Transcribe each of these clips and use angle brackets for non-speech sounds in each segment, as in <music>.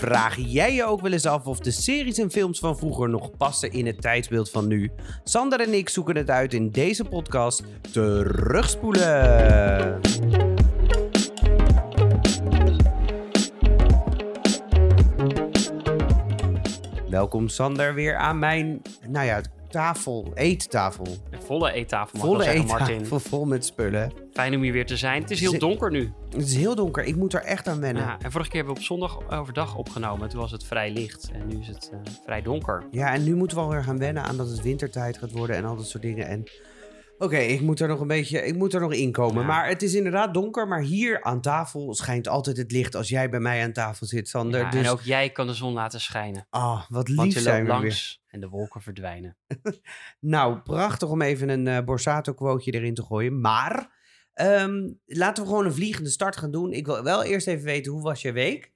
Vraag jij je ook wel eens af of de series en films van vroeger nog passen in het tijdsbeeld van nu? Sander en ik zoeken het uit in deze podcast Terugspoelen. Welkom Sander weer aan mijn, nou ja, tafel, eettafel. Een volle eettafel, mag Volle zeggen, Martin. eettafel vol met spullen. Fijn om hier weer te zijn. Het is heel donker nu. Het is heel donker, ik moet er echt aan wennen. Ja, en vorige keer hebben we op zondag overdag opgenomen. Toen was het vrij licht. En nu is het eh, vrij donker. Ja, en nu moeten we alweer gaan wennen aan dat het wintertijd gaat worden en al dat soort dingen. En oké, ik moet er nog een beetje, ik moet er nog in komen. Ja. Maar het is inderdaad donker, maar hier aan tafel schijnt altijd het licht als jij bij mij aan tafel zit, Sander. Ja, dus, En ook jij kan de zon laten schijnen. ah, wat Want lief je zijn loopt we weer. en de wolken verdwijnen. <laughs> Nou, prachtig om even een eh Borsato-quoteje erin te gooien. Maar ehm, laten we gewoon een vliegende start gaan doen. Ik wil wel eerst even weten, hoe was je week?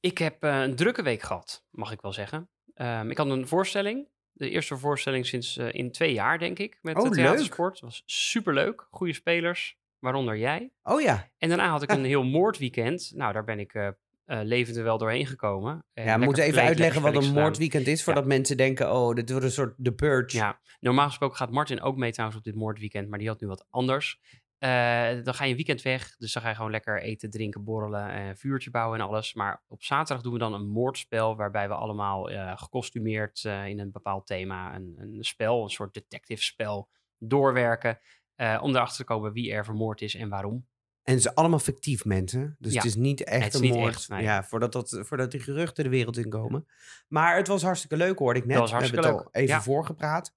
Ik heb eh, een drukke week gehad, mag ik wel zeggen. Ehm, ik had een voorstelling. De eerste voorstelling sinds eh, in twee jaar, denk ik. Met Oh, de leuk. theatersport. Het was superleuk. Goede spelers, waaronder jij. Oh ja, En daarna had ik een <laughs> heel moordweekend. Nou, daar ben ik eh eh, levend er wel doorheen gekomen. En ja we moeten even uitleggen wat een moordweekend is, voordat mensen denken, oh, dit wordt een soort The Purge. Ja, normaal gesproken gaat Martin ook mee trouwens op dit moordweekend, maar die had nu wat anders. Eh, dan ga je een weekend weg, dus dan ga je gewoon lekker eten, drinken, borrelen, en vuurtje bouwen en alles. Maar op zaterdag doen we dan een moordspel waarbij we allemaal eh, gekostumeerd eh, in een bepaald thema een, een spel, een soort detective spel, doorwerken. eh, om erachter te komen wie er vermoord is en waarom. En ze allemaal fictief mensen. Dus Ja. het is niet echt Het is een moord. echt, nee. Ja, voordat, dat, voordat die geruchten de wereld inkomen. Maar het was hartstikke leuk, hoorde ik net. was We hebben hartstikke het al even Ja. voorgepraat.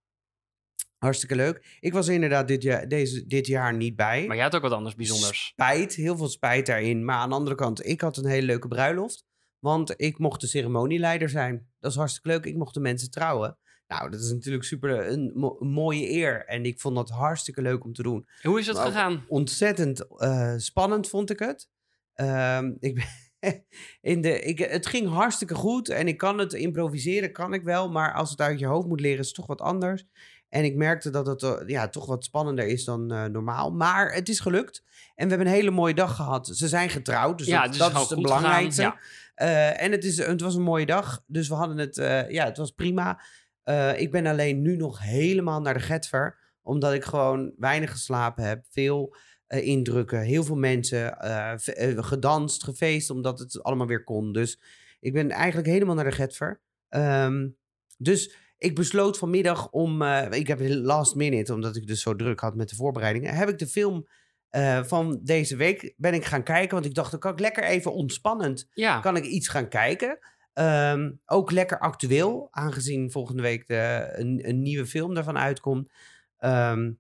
Hartstikke leuk. Ik was er inderdaad dit jaar, deze, dit jaar niet bij. Maar jij had ook wat anders bijzonders. Spijt, heel veel spijt daarin. Maar aan de andere kant, ik had een hele leuke bruiloft. Want ik mocht de ceremonieleider zijn. Dat is hartstikke leuk. Ik mocht de mensen trouwen. Nou, dat is natuurlijk super een, mo- een mooie eer. En ik vond dat hartstikke leuk om te doen Hoe is het Nou, gegaan? ontzettend eh, spannend, vond ik het. Ehm, <laughs> ik ben in de, ik, het ging hartstikke goed en ik kan het improviseren, kan ik wel. Maar als het uit je hoofd moet leren, is het toch wat anders. En ik merkte dat het eh, ja, toch wat spannender is dan eh, normaal. Maar het is gelukt. En we hebben een hele mooie dag gehad. Ze zijn getrouwd, dus ja, dat, dus dat is het belangrijkste. Ja. Eh, en het, is, het was een mooie dag. Dus we hadden het, ja, het was prima. Ik ben alleen nu nog helemaal naar de Getver. Omdat ik gewoon weinig geslapen heb. Veel indrukken, heel veel mensen. gedanst, gefeest, omdat het allemaal weer kon. Dus ik ben eigenlijk helemaal naar de Getver. Ehm, dus ik besloot vanmiddag om... eh, ik heb last minute, omdat ik dus zo druk had met de voorbereidingen... heb ik de film eh, van deze week ben ik gaan kijken. Want ik dacht, dan kan ik lekker even ontspannend ja. kan ik iets gaan kijken. Ehm, ook lekker actueel, aangezien volgende week de, een, een nieuwe film daarvan uitkomt. Ehm,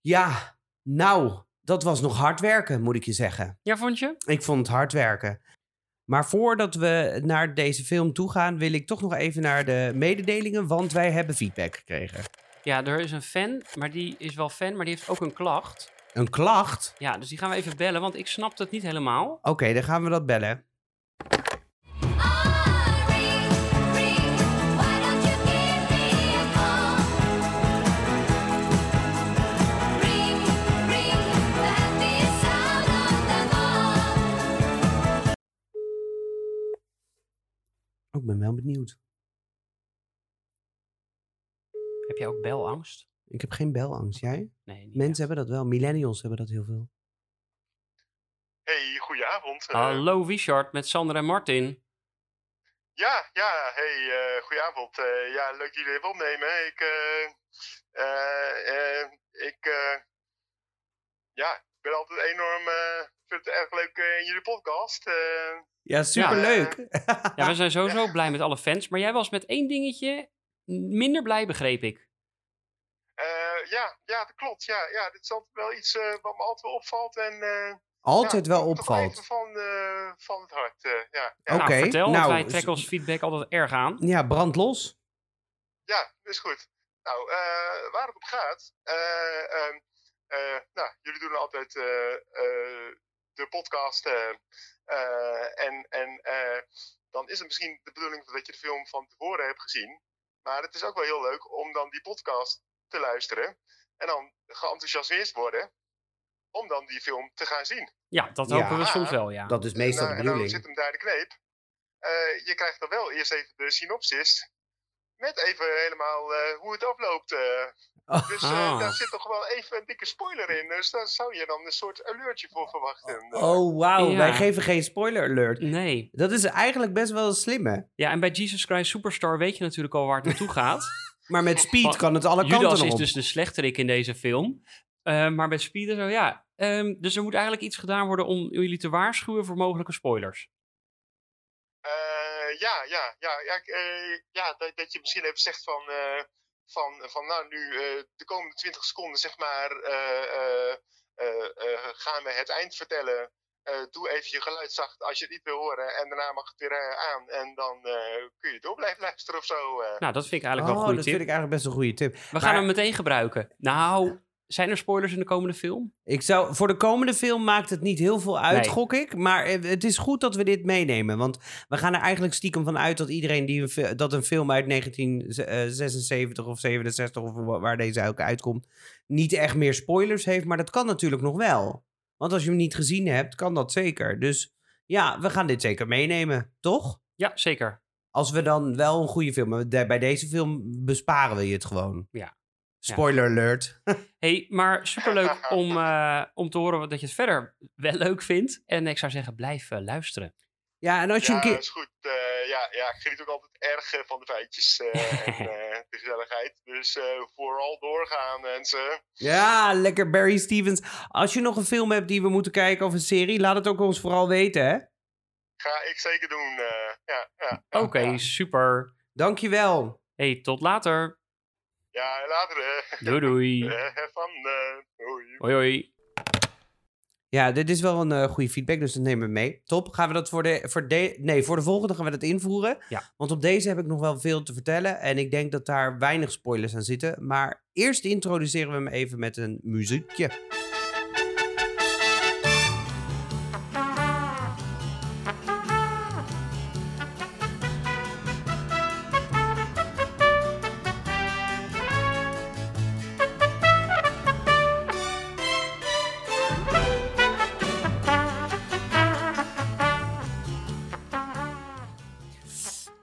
ja, nou, dat was nog hard werken, moet ik je zeggen. ja, vond je? Ik vond het hard werken. Maar voordat we naar deze film toe gaan, wil ik toch nog even naar de mededelingen, want wij hebben feedback gekregen. Ja, er is een fan, maar die is wel fan, maar die heeft ook een klacht. Een klacht? Ja, dus die gaan we even bellen, want ik snap het niet helemaal. Oké, dan gaan we dat bellen. Ik ben wel benieuwd. Heb jij ook belangst? Ik heb geen belangst, jij? Nee, niet Mensen echt. hebben dat wel, millennials hebben dat heel veel. Hey, goedenavond. Eh, Hallo Wichard, met Sander en Martin. ja, ja, hey, eh goedenavond. Eh, ja, leuk dat jullie even opnemen. Ik, eh, eh, eh, ik, eh, ja, ik ben altijd enorm, eh, vind het erg leuk eh, in jullie podcast. Eh, Ja, superleuk. <laughs> Ja, we zijn sowieso blij met alle fans, maar jij was met één dingetje minder blij, begreep ik. eh, ja, ja, dat klopt. Ja, ja, dit is altijd wel iets eh, wat me altijd wel opvalt. En, eh, Altijd ja, wel opvalt. even van, eh, van het hart. eh, ja, ja. Oké, nou, vertel, nou, want wij trekken ons feedback altijd erg aan. Ja, brand los. Ja, is goed. Nou, eh, waar het op gaat. eh, ehm, eh, nou, jullie doen altijd eh, eh, de podcast. eh, eh, en en eh, dan is het misschien de bedoeling dat je de film van tevoren hebt gezien. Maar het is ook wel heel leuk om dan die podcast te luisteren. En dan geenthousiasmeerd worden om dan die film te gaan zien. Ja, dat Ja. hopen we soms wel, ja. Dat is meestal nou, de en dan bedoeling. zit hem daar de kneep. eh, je krijgt dan wel eerst even de synopsis. Met even helemaal eh, hoe het afloopt. eh. Oh, Dus eh, Ah. daar zit toch wel even een dikke spoiler in. Dus daar zou je dan een soort alertje voor verwachten. Eh, oh wauw, Ja. wij geven geen spoiler alert. Nee. Dat is eigenlijk best wel slim, hè? Ja, en bij Jesus Christ Superstar weet je natuurlijk al waar het naartoe gaat. <laughs> Maar met speed Want kan het alle kanten Judas is op. dus de slechterik in deze film. Eh, maar bij Speed en zo, ja. Ehm, dus er moet eigenlijk iets gedaan worden om jullie te waarschuwen voor mogelijke spoilers. Ja, ja, ja, ja, ik, eh, ja dat, dat je misschien even zegt van, eh, van, van nou nu eh, de komende 20 seconden zeg maar eh, eh, eh, eh, gaan we het eind vertellen. Eh, doe even je geluid zacht als je het niet wil horen en daarna mag het weer aan en dan eh, kun je door blijven luisteren of zo. eh. Nou, dat vind ik eigenlijk wel oh, een goede dat tip. vind ik eigenlijk best een goede tip. We Maar- gaan hem meteen gebruiken. Nou, zijn er spoilers in de komende film? Ik zou, voor de komende film maakt het niet heel veel uit, Nee. gok ik. Maar eh, het is goed dat we dit meenemen. Want we gaan er eigenlijk stiekem van uit dat iedereen die een, dat een film uit 1976 of 67 of wa- waar deze ook uitkomt, niet echt meer spoilers heeft. Maar dat kan natuurlijk nog wel. Want als je hem niet gezien hebt, kan dat zeker. Dus ja, we gaan dit zeker meenemen, toch? Ja, zeker. Als we dan wel een goede film hebben. Bij deze film besparen we je het gewoon. Ja. Spoiler alert. <laughs> hey, maar superleuk <laughs> om, eh, om te horen wat- dat je het verder wel leuk vindt. En ik zou zeggen, blijf eh, luisteren. Ja, en als je ja, een keer... is goed. Eh, ja, ja, ik geniet ook altijd erg van de feitjes eh, <laughs> en eh, de gezelligheid. Dus eh, vooral doorgaan mensen. Ja, lekker Barry Stevens. Als je nog een film hebt die we moeten kijken of een serie, laat het ook ons vooral weten, hè? Ga ik zeker doen. eh, ja, ja, ja, Oké, ja. super. Dankjewel. hey, tot later. Ja, later. eh. <laughs> Doei doei. Eh, van, hoi. Hoi hoi. Ja, dit is wel een eh, goede feedback, dus dat nemen we mee. Top. Gaan we dat voor de, voor de... Nee, voor de volgende gaan we dat invoeren. Ja. Want op deze heb ik nog wel veel te vertellen. En ik denk dat daar weinig spoilers aan zitten. Maar eerst introduceren we hem even met een muziekje.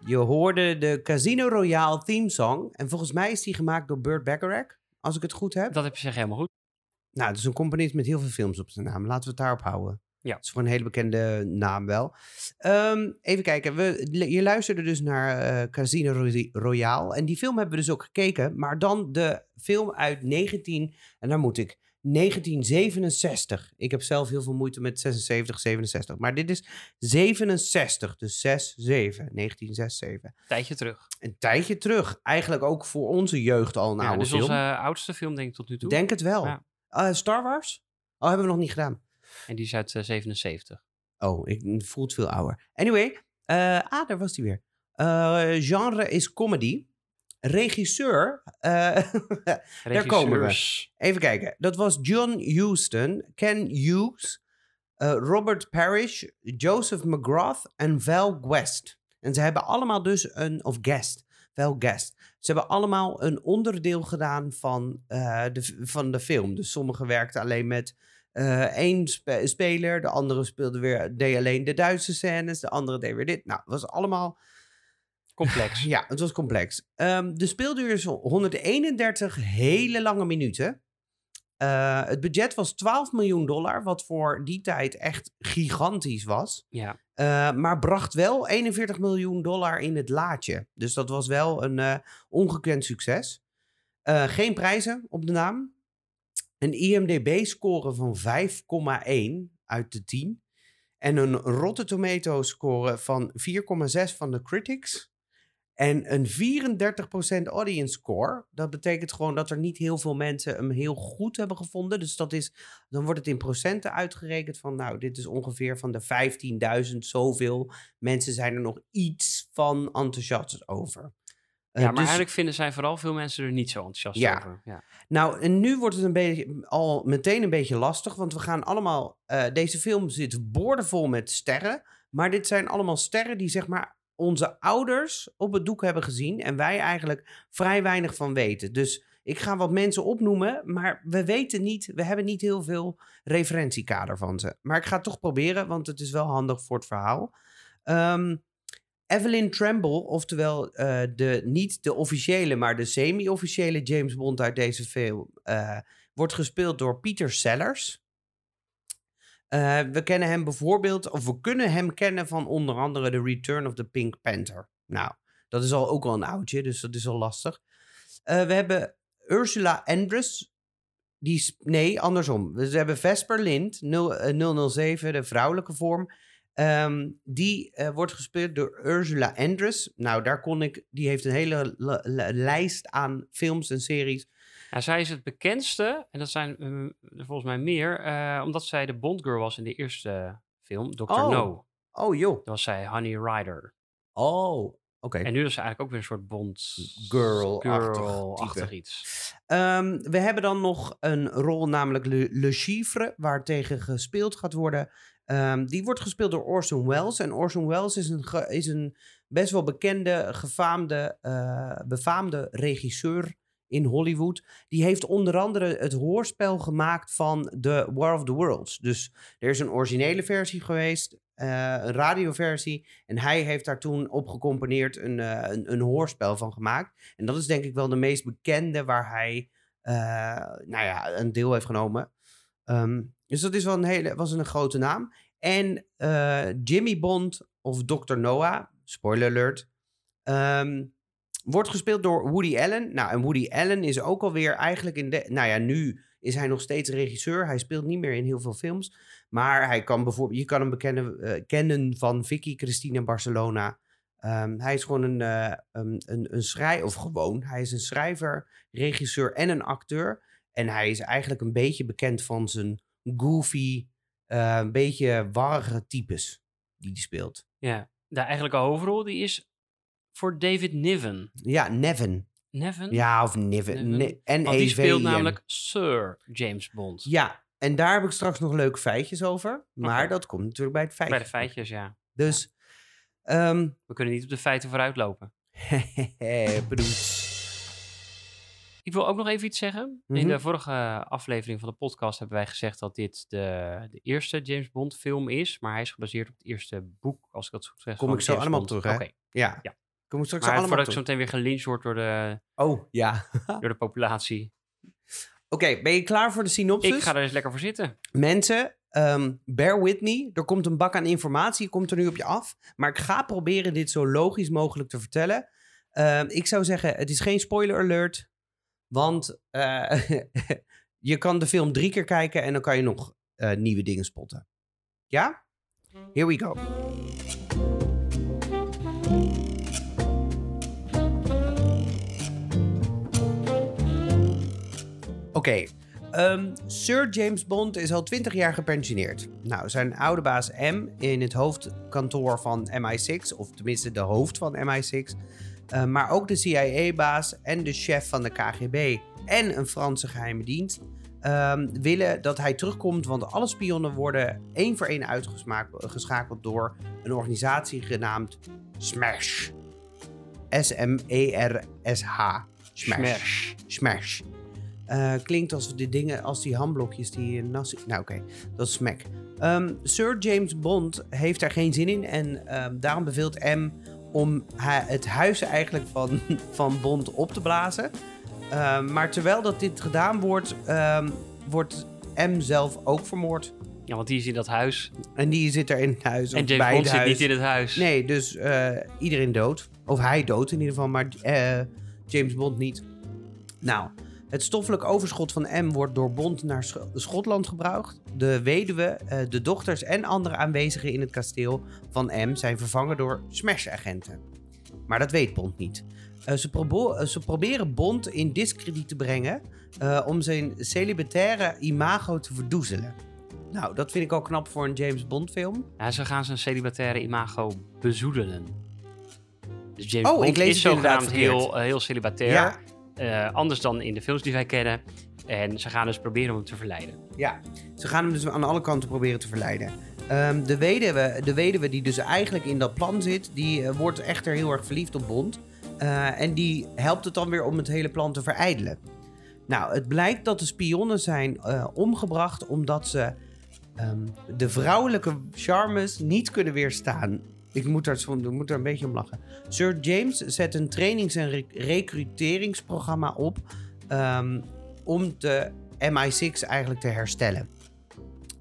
Je hoorde de Casino Royale theme song. En volgens mij is die gemaakt door Burt Bacharach. Als ik het goed heb. Dat heb je zeg helemaal goed. Nou, het is een componist met heel veel films op zijn naam. Laten we het daarop houden. Ja. Het is voor een hele bekende naam wel. Ehm, even kijken. We, je luisterde dus naar eh, Casino Roy- Royale. En die film hebben we dus ook gekeken. Maar dan de film uit 19... En daar moet ik... 1967. Ik heb zelf heel veel moeite met 76, 67. Maar dit is 67. Dus 6, 7. 1967. Tijdje terug. Een tijdje terug. Eigenlijk ook voor onze jeugd al een Ja, oude dus film. onze eh, oudste film denk ik tot nu toe. Denk het wel. Ja. Eh, Star Wars? Oh, hebben we nog niet gedaan. En die is uit eh, 77. Oh, ik voelt veel ouder. Anyway, eh, ah, daar was hij weer. Eh, genre is comedy. Regisseur, eh, <laughs> Daar komen we. Even kijken. Dat was John Huston, Ken Hughes, eh, Robert Parrish, Joseph McGrath en Val Guest. En ze hebben allemaal dus een, of Guest, Val Guest. Ze hebben allemaal een onderdeel gedaan van, eh, de, van de film. Dus sommigen werkten alleen met één spe- speler, de andere speelde weer, deed alleen de Duitse scènes, de andere deed weer dit. Nou, het was allemaal Complex. <laughs> ja, het was complex. Ehm, de speelduur is 131 hele lange minuten. Eh, het budget was 12 miljoen dollar, wat voor die tijd echt gigantisch was. Ja. Eh, maar bracht wel 41 miljoen dollar in het laadje. Dus dat was wel een eh, ongekend succes. Geen prijzen op de naam. Een IMDb-score van 5,1 uit de 10. En een Rotten Tomato-score van 4,6 van de critics. En een 34% audience score. Dat betekent gewoon dat er niet heel veel mensen hem heel goed hebben gevonden. Dus dat is, dan wordt het in procenten uitgerekend van, nou, dit is ongeveer van de 15.000 zoveel mensen zijn er nog iets van enthousiast over. Eh, ja, maar dus- eigenlijk vinden zij vooral veel mensen er niet zo enthousiast Ja. over. Ja. nou, en nu wordt het een beetje, al meteen een beetje lastig, want we gaan allemaal, eh, deze film zit boordevol met sterren, maar dit zijn allemaal sterren die zeg maar onze ouders op het doek hebben gezien en wij eigenlijk vrij weinig van weten. Dus ik ga wat mensen opnoemen, maar we weten niet, we hebben niet heel veel referentiekader van ze. Maar ik ga het toch proberen, want het is wel handig voor het verhaal. Ehm, Evelyn Tremble, oftewel eh, de, niet de officiële, maar de semi-officiële James Bond uit deze film, eh, wordt gespeeld door Peter Sellers. Eh, we kennen hem bijvoorbeeld, of we kunnen hem kennen van onder andere The Return of the Pink Panther. Nou, dat is al ook al een oudje, dus dat is al lastig. Eh, we hebben Ursula Andress. Die, nee, andersom. We hebben Vesper Lind, 0, eh, 007, de vrouwelijke vorm. Ehm, die wordt gespeeld door Ursula Andress. Nou, daar kon ik. Die heeft een hele li- li- lijst aan films en series. Ja, zij is het bekendste, en dat zijn eh, volgens mij meer, eh, omdat zij de Bondgirl was in de eerste film, Dr. Oh. No. Oh, joh. Dat was zij Honey Rider. Oh, oké. En nu is ze eigenlijk ook weer een soort Bond Girl-achtig girl-achtig type. iets. Ehm, we hebben dan nog een rol, namelijk Le, Le Chiffre, waar tegen gespeeld gaat worden. Ehm, die wordt gespeeld door Orson Welles. En Orson Welles is een, is een best wel bekende, gefaamde, eh, befaamde regisseur in Hollywood. Die heeft onder andere het hoorspel gemaakt van The War of the Worlds. Dus er is een originele versie geweest, eh, een radioversie. En hij heeft daar toen op gecomponeerd een, eh, een, een hoorspel van gemaakt. En dat is denk ik wel de meest bekende waar hij eh, nou ja, een deel heeft genomen. Ehm, dus dat is wel een hele, was een grote naam. En Jimmy Bond of Dr. Noah, spoiler alert, ehm, wordt gespeeld door Woody Allen. Nou, en Woody Allen is ook alweer eigenlijk in de... Nou ja, nu is hij nog steeds regisseur. Hij speelt niet meer in heel veel films. Maar hij kan bijvoorbeeld... Je kan hem bekennen, eh, kennen van Vicky Cristina Barcelona. Ehm, hij is gewoon een, eh een, een, schrijver... Of gewoon, hij is een schrijver, regisseur en een acteur. En hij is eigenlijk een beetje bekend van zijn goofy, eh, een beetje warrige types die hij speelt. Ja, de eigenlijke hoofdrol die is voor David Niven. Ja, Nevin. Nevin? Ja, of Niven. En Want die speelt namelijk Sir James Bond. Ja, en daar heb ik straks nog leuke feitjes over. Maar dat komt natuurlijk bij het feitje. Bij de feitjes, ja. Dus, ehm We kunnen niet op de feiten vooruitlopen. <laughs> bedoeld. Ik wil ook nog even iets zeggen. Mhm. In de vorige aflevering van de podcast hebben wij gezegd dat dit de, de eerste James Bond film is. Maar hij is gebaseerd op het eerste boek, als ik dat goed zeg. Kom ik zo James allemaal Bond. terug, hè? Ja. Ja. Ik straks Maar allemaal voordat ik zo meteen weer gelyncht word door de, Oh, ja. <laughs> door de populatie. Oké, ben je klaar voor de synopsis? Ik ga er eens lekker voor zitten. Mensen, ehm, bear with me. Er komt een bak aan informatie, komt er nu op je af. Maar ik ga proberen dit zo logisch mogelijk te vertellen. Ehm, ik zou zeggen, het is geen spoiler alert. Want eh, <laughs> je kan de film drie keer kijken en dan kan je nog eh, nieuwe dingen spotten. Ja? Here we go. Oké, ehm, Sir James Bond is al 20 jaar gepensioneerd. Nou, zijn oude baas M in het hoofdkantoor van MI6, of tenminste de hoofd van MI6, eh, maar ook de CIA-baas en de chef van de KGB en een Franse geheime dienst ehm, willen dat hij terugkomt, want alle spionnen worden één voor één uitgeschakeld door een organisatie genaamd SMASH. S-M-E-R-S-H. Smash. Smash. Eh, klinkt als die dingen, als die hamblokjes die nasi... Nou oké, dat is smack. Ehm, Sir James Bond heeft daar geen zin in en ehm, daarom beveelt M om het huis eigenlijk van, <laughs> van Bond op te blazen. Ehm, maar terwijl dat dit gedaan wordt, wordt M zelf ook vermoord. Ja, want die is in dat huis. En die zit er in het huis. En James Bond zit niet in het huis. Nee, dus eh, iedereen dood. Of hij dood in ieder geval, maar eh, James Bond niet. Nou, het stoffelijk overschot van M wordt door Bond naar Sch- Schotland gebracht. De weduwe, eh, de dochters en andere aanwezigen in het kasteel van M zijn vervangen door Smash-agenten. Maar dat weet Bond niet. Eh, ze, eh, ze proberen Bond in discrediet te brengen om zijn celibataire imago te verdoezelen. Nou, dat vind ik al knap voor een James Bond film. Ja, ze gaan zijn celibataire imago bezoedelen. Dus James Oh, Bond ik lees is zogenaamd heel, heel celibatair. Ja. Eh, anders dan in de films die wij kennen. En ze gaan dus proberen om hem te verleiden. Ja, ze gaan hem dus aan alle kanten proberen te verleiden. Ehm, de, weduwe, de weduwe die dus eigenlijk in dat plan zit, die eh, wordt echter heel erg verliefd op Bond. Eh, en die helpt het dan weer om het hele plan te verijdelen. Nou, het blijkt dat de spionnen zijn omgebracht omdat ze ehm, de vrouwelijke charmes niet kunnen weerstaan Ik moet daar, moet daar een beetje om lachen. Sir James zet een trainings- en re- recruteringsprogramma op ehm, om de MI6 eigenlijk te herstellen.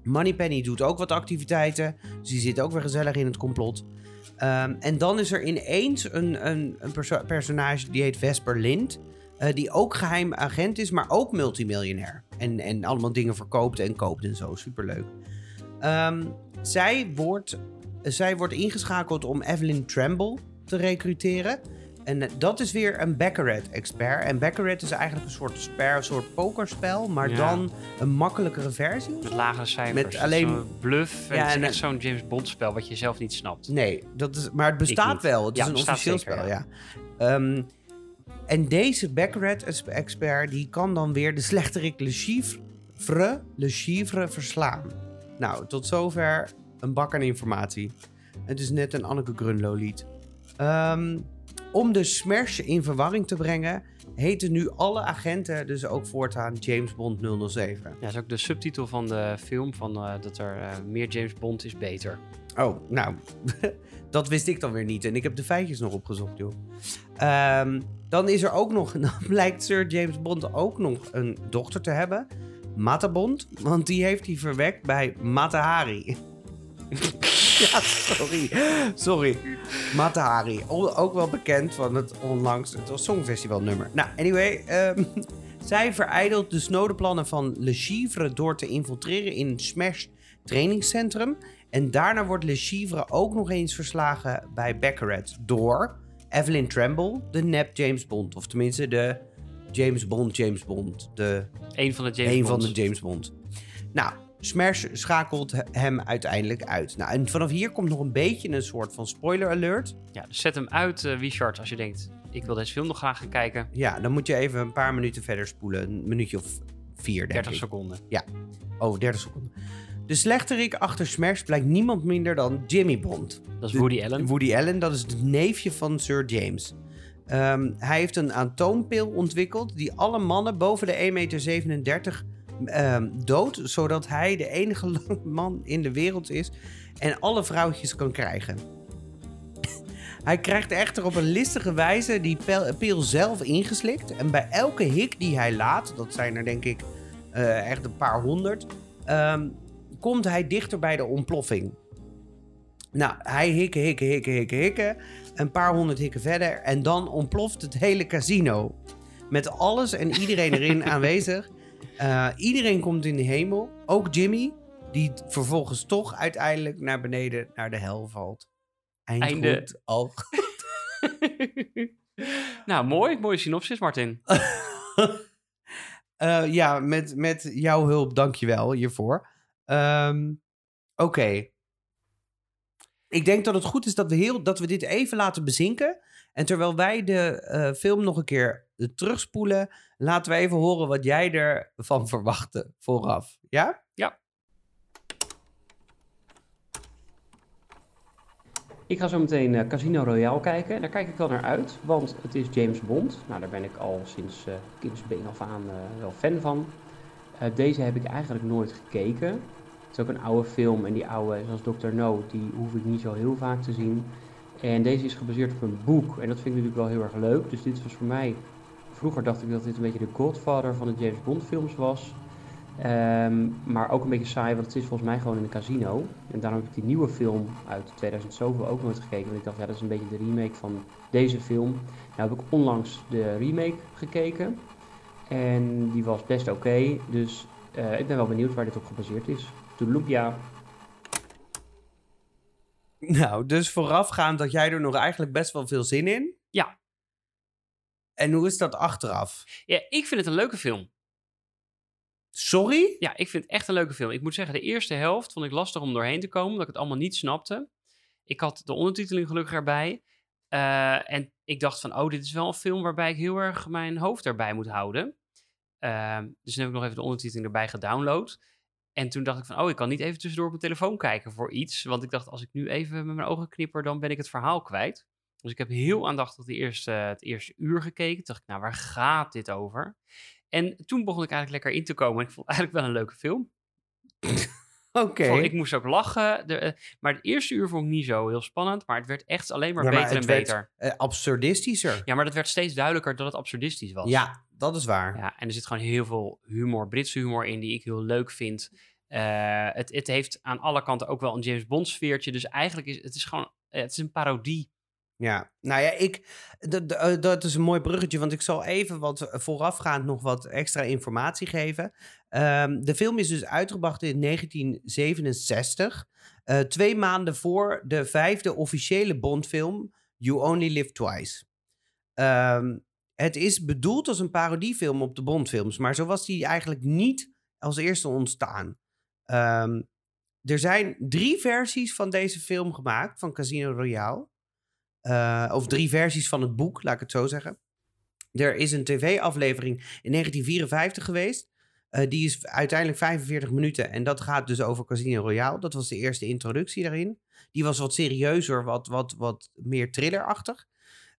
Moneypenny doet ook wat activiteiten, dus die zit ook weer gezellig in het complot. Ehm, en dan is er ineens een, een, een perso- personage die heet Vesper Lind. eh, die ook geheim agent is, maar ook multimiljonair. En, en allemaal dingen verkoopt en koopt en zo. Superleuk. Ehm, zij, wordt, zij wordt ingeschakeld om Evelyn Tremble te recruteren. En eh, dat is weer een Baccarat-expert. En Baccarat is eigenlijk een soort, spel, een soort pokerspel, maar Ja. dan een makkelijkere versie. Met lagere cijfers. Met alleen- bluff. En Ja, het is en- echt zo'n James Bond spel wat je zelf niet snapt. Nee, dat is, maar het bestaat wel. Het Ja, is een officieel zeker, spel, ja. ja. Ehm, en deze Baccarat-expert die kan dan weer de slechterik Le Chiffre, Le Chiffre verslaan. Nou, tot zover een bak aan informatie. Het is net een Anneke Grunlo lied. Ehm, om de Smash in verwarring te brengen, heten nu alle agenten dus ook voortaan James Bond 007. Ja, dat is ook de subtitel van de film. Van, eh, dat er eh, meer James Bond is beter. Oh, nou, <laughs> dat wist ik dan weer niet. En ik heb de feitjes nog opgezocht, joh. Ehm, dan is er ook nog, <laughs> dan blijkt Sir James Bond ook nog een dochter te hebben. Mata Bond, want die heeft hij verwekt bij Mata Hari. <laughs> <laughs> ja, sorry. Sorry. Mata Hari. O- Ook wel bekend van het onlangs het Songfestival nummer. Nou, anyway. ehm, <laughs> zij verijdelt de snode plannen van Le Chiffre door te infiltreren in een Smash trainingscentrum. En daarna wordt Le Chiffre ook nog eens verslagen bij Baccarat door Evelyn Tremble, de nep James Bond. Of tenminste de James Bond, James Bond. De Eén van de James een Bonds. van de James Bond. Nou, Smash schakelt he- hem uiteindelijk uit. Nou, en vanaf hier komt nog een beetje een soort van spoiler alert. Ja, dus zet hem uit, Wiechard, als je denkt... Ik wil deze film nog graag gaan kijken. Ja, dan moet je even een paar minuten verder spoelen. Een minuutje of vier, denk 30 ik. seconden. Oh, 30 seconden. De slechterik achter Smash blijkt niemand minder dan Jimmy Bond. Dat is De- Woody Allen. Woody Allen, dat is het neefje van Sir James. Ehm, hij heeft een atoompil ontwikkeld die alle mannen boven de 1,37 meter ehm, doodt, zodat hij de enige <laughs> man in de wereld is en alle vrouwtjes kan krijgen. hij krijgt echter op een listige wijze die pil, zelf ingeslikt en bij elke hik die hij laat, dat zijn er denk ik eh, echt een paar honderd, ehm, komt hij dichter bij de ontploffing. Nou, hij hikken, hikken, hikken, hikken, hikken. Een paar honderd hikken verder. En dan ontploft het hele casino. Met alles en iedereen erin <laughs> aanwezig. Eh, iedereen komt in de hemel. Ook Jimmy. Die vervolgens toch uiteindelijk naar beneden naar de hel valt. Eind Einde. goed, al <laughs> <laughs> nou, mooi. Mooie synopsis, Martin. <laughs> Eh, ja, met, met jouw hulp, dankjewel hiervoor. Ehm, Oké. Ik denk dat het goed is dat we, heel, dat we dit even laten bezinken. En terwijl wij de eh, film nog een keer terugspoelen, laten we even horen wat jij ervan <laughs> verwachtte vooraf. Ja? Ik ga zo meteen eh, Casino Royale kijken. Daar kijk ik wel naar uit, want het is James Bond. Nou, daar ben ik al sinds eh kindsbeen af aan eh, wel fan van. Eh, deze heb ik eigenlijk nooit gekeken. Het is ook een oude film en die oude, zoals Dr. No, die hoef ik niet zo heel vaak te zien. En deze is gebaseerd op een boek en dat vind ik natuurlijk wel heel erg leuk. Dus dit was voor mij, vroeger dacht ik dat dit een beetje de godfather van de James Bond films was. Ehm, maar ook een beetje saai, want het is volgens mij gewoon in een casino. En daarom heb ik die nieuwe film uit 2000 zoveel ook nooit gekeken. Want ik dacht, ja, dat is een beetje de remake van deze film. Nou heb ik onlangs de remake gekeken. En die was best oké. dus eh, ik ben wel benieuwd waar dit op gebaseerd is. Toedeloepia. Nou, dus voorafgaand dat jij er nog eigenlijk best wel veel zin in. Ja. En hoe is dat achteraf? Ja, ik vind het een leuke film. Sorry? Ja, ik vind het echt een leuke film. Ik moet zeggen, de eerste helft vond ik lastig om doorheen te komen, omdat ik het allemaal niet snapte. Ik had de ondertiteling gelukkig erbij. Eh, en ik dacht van, oh, dit is wel een film waarbij ik heel erg mijn hoofd erbij moet houden. Ehm, dus toen heb ik nog even de ondertiteling erbij gedownload. En toen dacht ik van, oh, ik kan niet even tussendoor op mijn telefoon kijken voor iets. Want ik dacht, als ik nu even met mijn ogen knipper, dan ben ik het verhaal kwijt. Dus ik heb heel aandachtig de eerste, het eerste uur gekeken. Toen dacht ik, nou, waar gaat dit over? En toen begon ik eigenlijk lekker in te komen. En ik vond het eigenlijk wel een leuke film. <laughs> Oké. Ik moest ook lachen. De, eh, maar het eerste uur vond ik niet zo heel spannend. Maar het werd echt alleen maar Ja, maar beter en het werd- beter. Eh, absurdistischer. Ja, maar dat werd steeds duidelijker dat het absurdistisch was. Ja, dat is waar. Ja, en er zit gewoon heel veel humor, Britse humor in, die ik heel leuk vind. Eh, het, het heeft aan alle kanten ook wel een James Bond sfeertje. Dus eigenlijk is het is gewoon, het is een parodie. Ja, nou ja, ik, dat, dat- dat is een mooi bruggetje, want ik zal even wat voorafgaand nog wat extra informatie geven. Ehm, de film is dus uitgebracht in 1967, eh, twee maanden voor de vijfde officiële Bondfilm You Only Live Twice. Ehm, het is bedoeld als een parodiefilm op de Bondfilms, maar zo was die eigenlijk niet als eerste ontstaan. Ehm, er zijn drie versies van deze film gemaakt, van Casino Royale. Eh, of drie versies van het boek, laat ik het zo zeggen. Er is een tv-aflevering in 1954 geweest. Eh, die is uiteindelijk 45 minuten. En dat gaat dus over Casino Royale. Dat was de eerste introductie daarin. Die was wat serieuzer, wat, wat, wat meer thrillerachtig.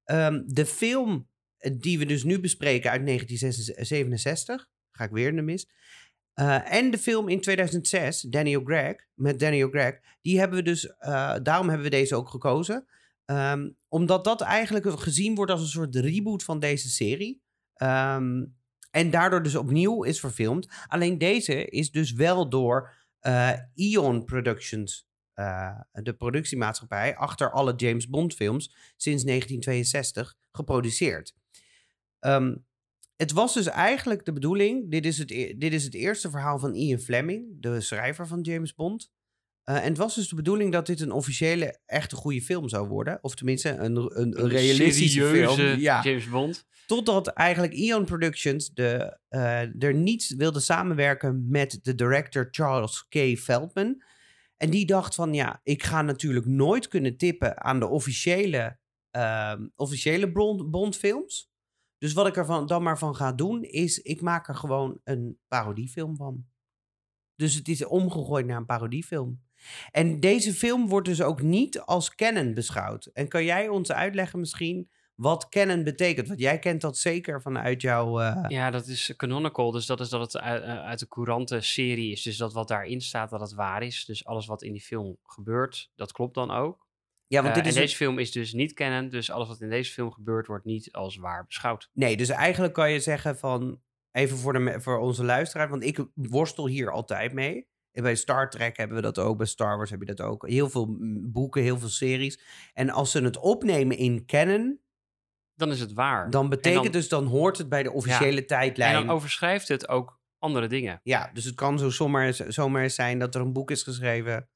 Ehm, de film eh, die we dus nu bespreken uit 1967. Ga ik weer in de mis. En de film in 2006, Daniel Craig, met Daniel Craig. Die hebben we dus, daarom hebben we deze ook gekozen. Ehm, omdat dat eigenlijk gezien wordt als een soort reboot van deze serie. Ehm, en daardoor dus opnieuw is verfilmd. Alleen deze is dus wel door eh Eon Productions, eh, de productiemaatschappij, achter alle James Bond films sinds 1962 geproduceerd. Ehm, het was dus eigenlijk de bedoeling. Dit is, het, e- dit is het eerste verhaal van Ian Fleming, de schrijver van James Bond. Eh, en het was dus de bedoeling dat dit een officiële, echte goede film zou worden. Of tenminste, een, een, een realistische film. Ja. James Bond. Totdat eigenlijk Eon Productions de, eh, er niet wilde samenwerken met de director Charles K. Feldman. En die dacht van, ja, ik ga natuurlijk nooit kunnen tippen aan de officiële, ehm, officiële Bond, Bondfilms. Dus wat ik er van, dan maar van ga doen, is ik maak er gewoon een parodiefilm van. Dus het is omgegooid naar een parodiefilm. En deze film wordt dus ook niet als canon beschouwd. En kan jij ons uitleggen misschien wat canon betekent? Want jij kent dat zeker vanuit jouw... eh, Ja, dat is canonical. Dus dat is dat het uit, eh, uit de courante serie is. Dus dat wat daarin staat, dat het waar is. Dus alles wat in die film gebeurt, dat klopt dan ook. ja, want Eh, dit en is deze film is dus niet canon. Dus alles wat in deze film gebeurt, wordt niet als waar beschouwd. Nee, dus eigenlijk kan je zeggen van... Even voor, de, voor onze luisteraar, want ik worstel hier altijd mee. En bij Star Trek hebben we dat ook, bij Star Wars heb je dat ook. Heel veel boeken, heel veel series. En als ze het opnemen in canon, Dan is het waar. dan betekent dan- dus, dan hoort het bij de officiële tijdlijn. en dan overschrijft het ook andere dingen. Ja, dus het kan zo zomaar, zomaar zijn dat er een boek is geschreven.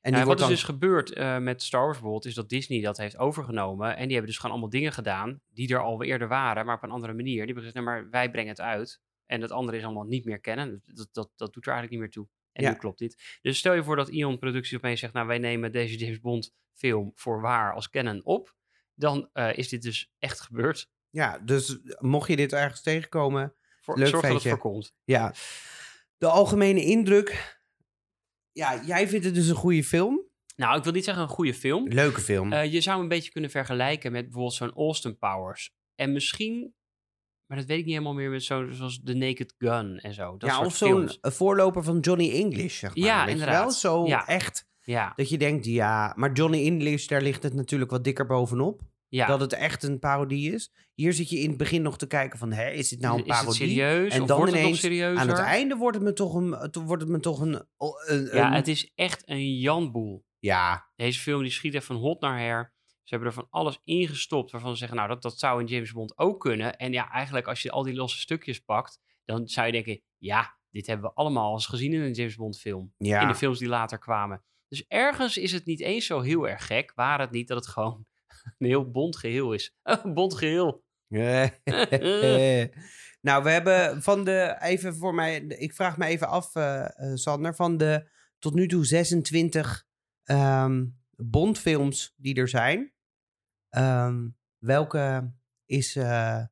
En Ja, wat is dan... dus gebeurd eh, met Star Wars bijvoorbeeld, is dat Disney dat heeft overgenomen. En die hebben dus gewoon allemaal dingen gedaan die er al eerder waren, maar op een andere manier. Die hebben gezegd, nou, maar wij brengen het uit. En het andere is allemaal niet meer kennen. Dat, dat, dat doet er eigenlijk niet meer toe. En Ja. nu klopt dit. Dus stel je voor dat Ion Producties opeens zegt, nou wij nemen deze James Bond film voor waar als canon op. Dan eh, is dit dus echt gebeurd. Ja, dus mocht je dit ergens tegenkomen, Voor, Leuk zorg dat het feitje. voorkomt. ja. De algemene indruk... Ja, jij vindt het dus een goede film. Nou, ik wil niet zeggen een goede film. Leuke film. Eh, je zou hem een beetje kunnen vergelijken met bijvoorbeeld zo'n Austin Powers. En misschien, maar dat weet ik niet helemaal meer, met zo, zoals The Naked Gun en zo. Dat ja, of zo'n eh, voorloper van Johnny English, zeg maar. Ja, weet je inderdaad. wel? Zo Ja. echt Ja, dat je denkt, ja... Maar Johnny English, daar ligt het natuurlijk wat dikker bovenop. ja. Dat het echt een parodie is. Hier zit je in het begin nog te kijken van... Hè, is dit nou een is het parodie? serieus? En dan wordt het ineens serieuzer? Aan het einde wordt het me toch een... het Wordt het me toch een, een, Ja, het is echt een janboel. ja, Deze film die schiet echt van hot naar her. Ze hebben er van alles ingestopt waarvan ze zeggen, nou, dat, dat zou in James Bond ook kunnen. En ja, eigenlijk als je al die losse stukjes pakt, dan zou je denken, ja, dit hebben we allemaal eens gezien in een James Bond film. ja. in de films die later kwamen. Dus ergens is het niet eens zo heel erg gek, waar het niet dat het gewoon een heel bond geheel is. <laughs> Een bond geheel. <laughs> nou, we hebben van de, even voor mij, ik vraag me even af, eh, eh, Sander, van de tot nu toe 26 ehm Bondfilms die er zijn, ehm, welke is, eh,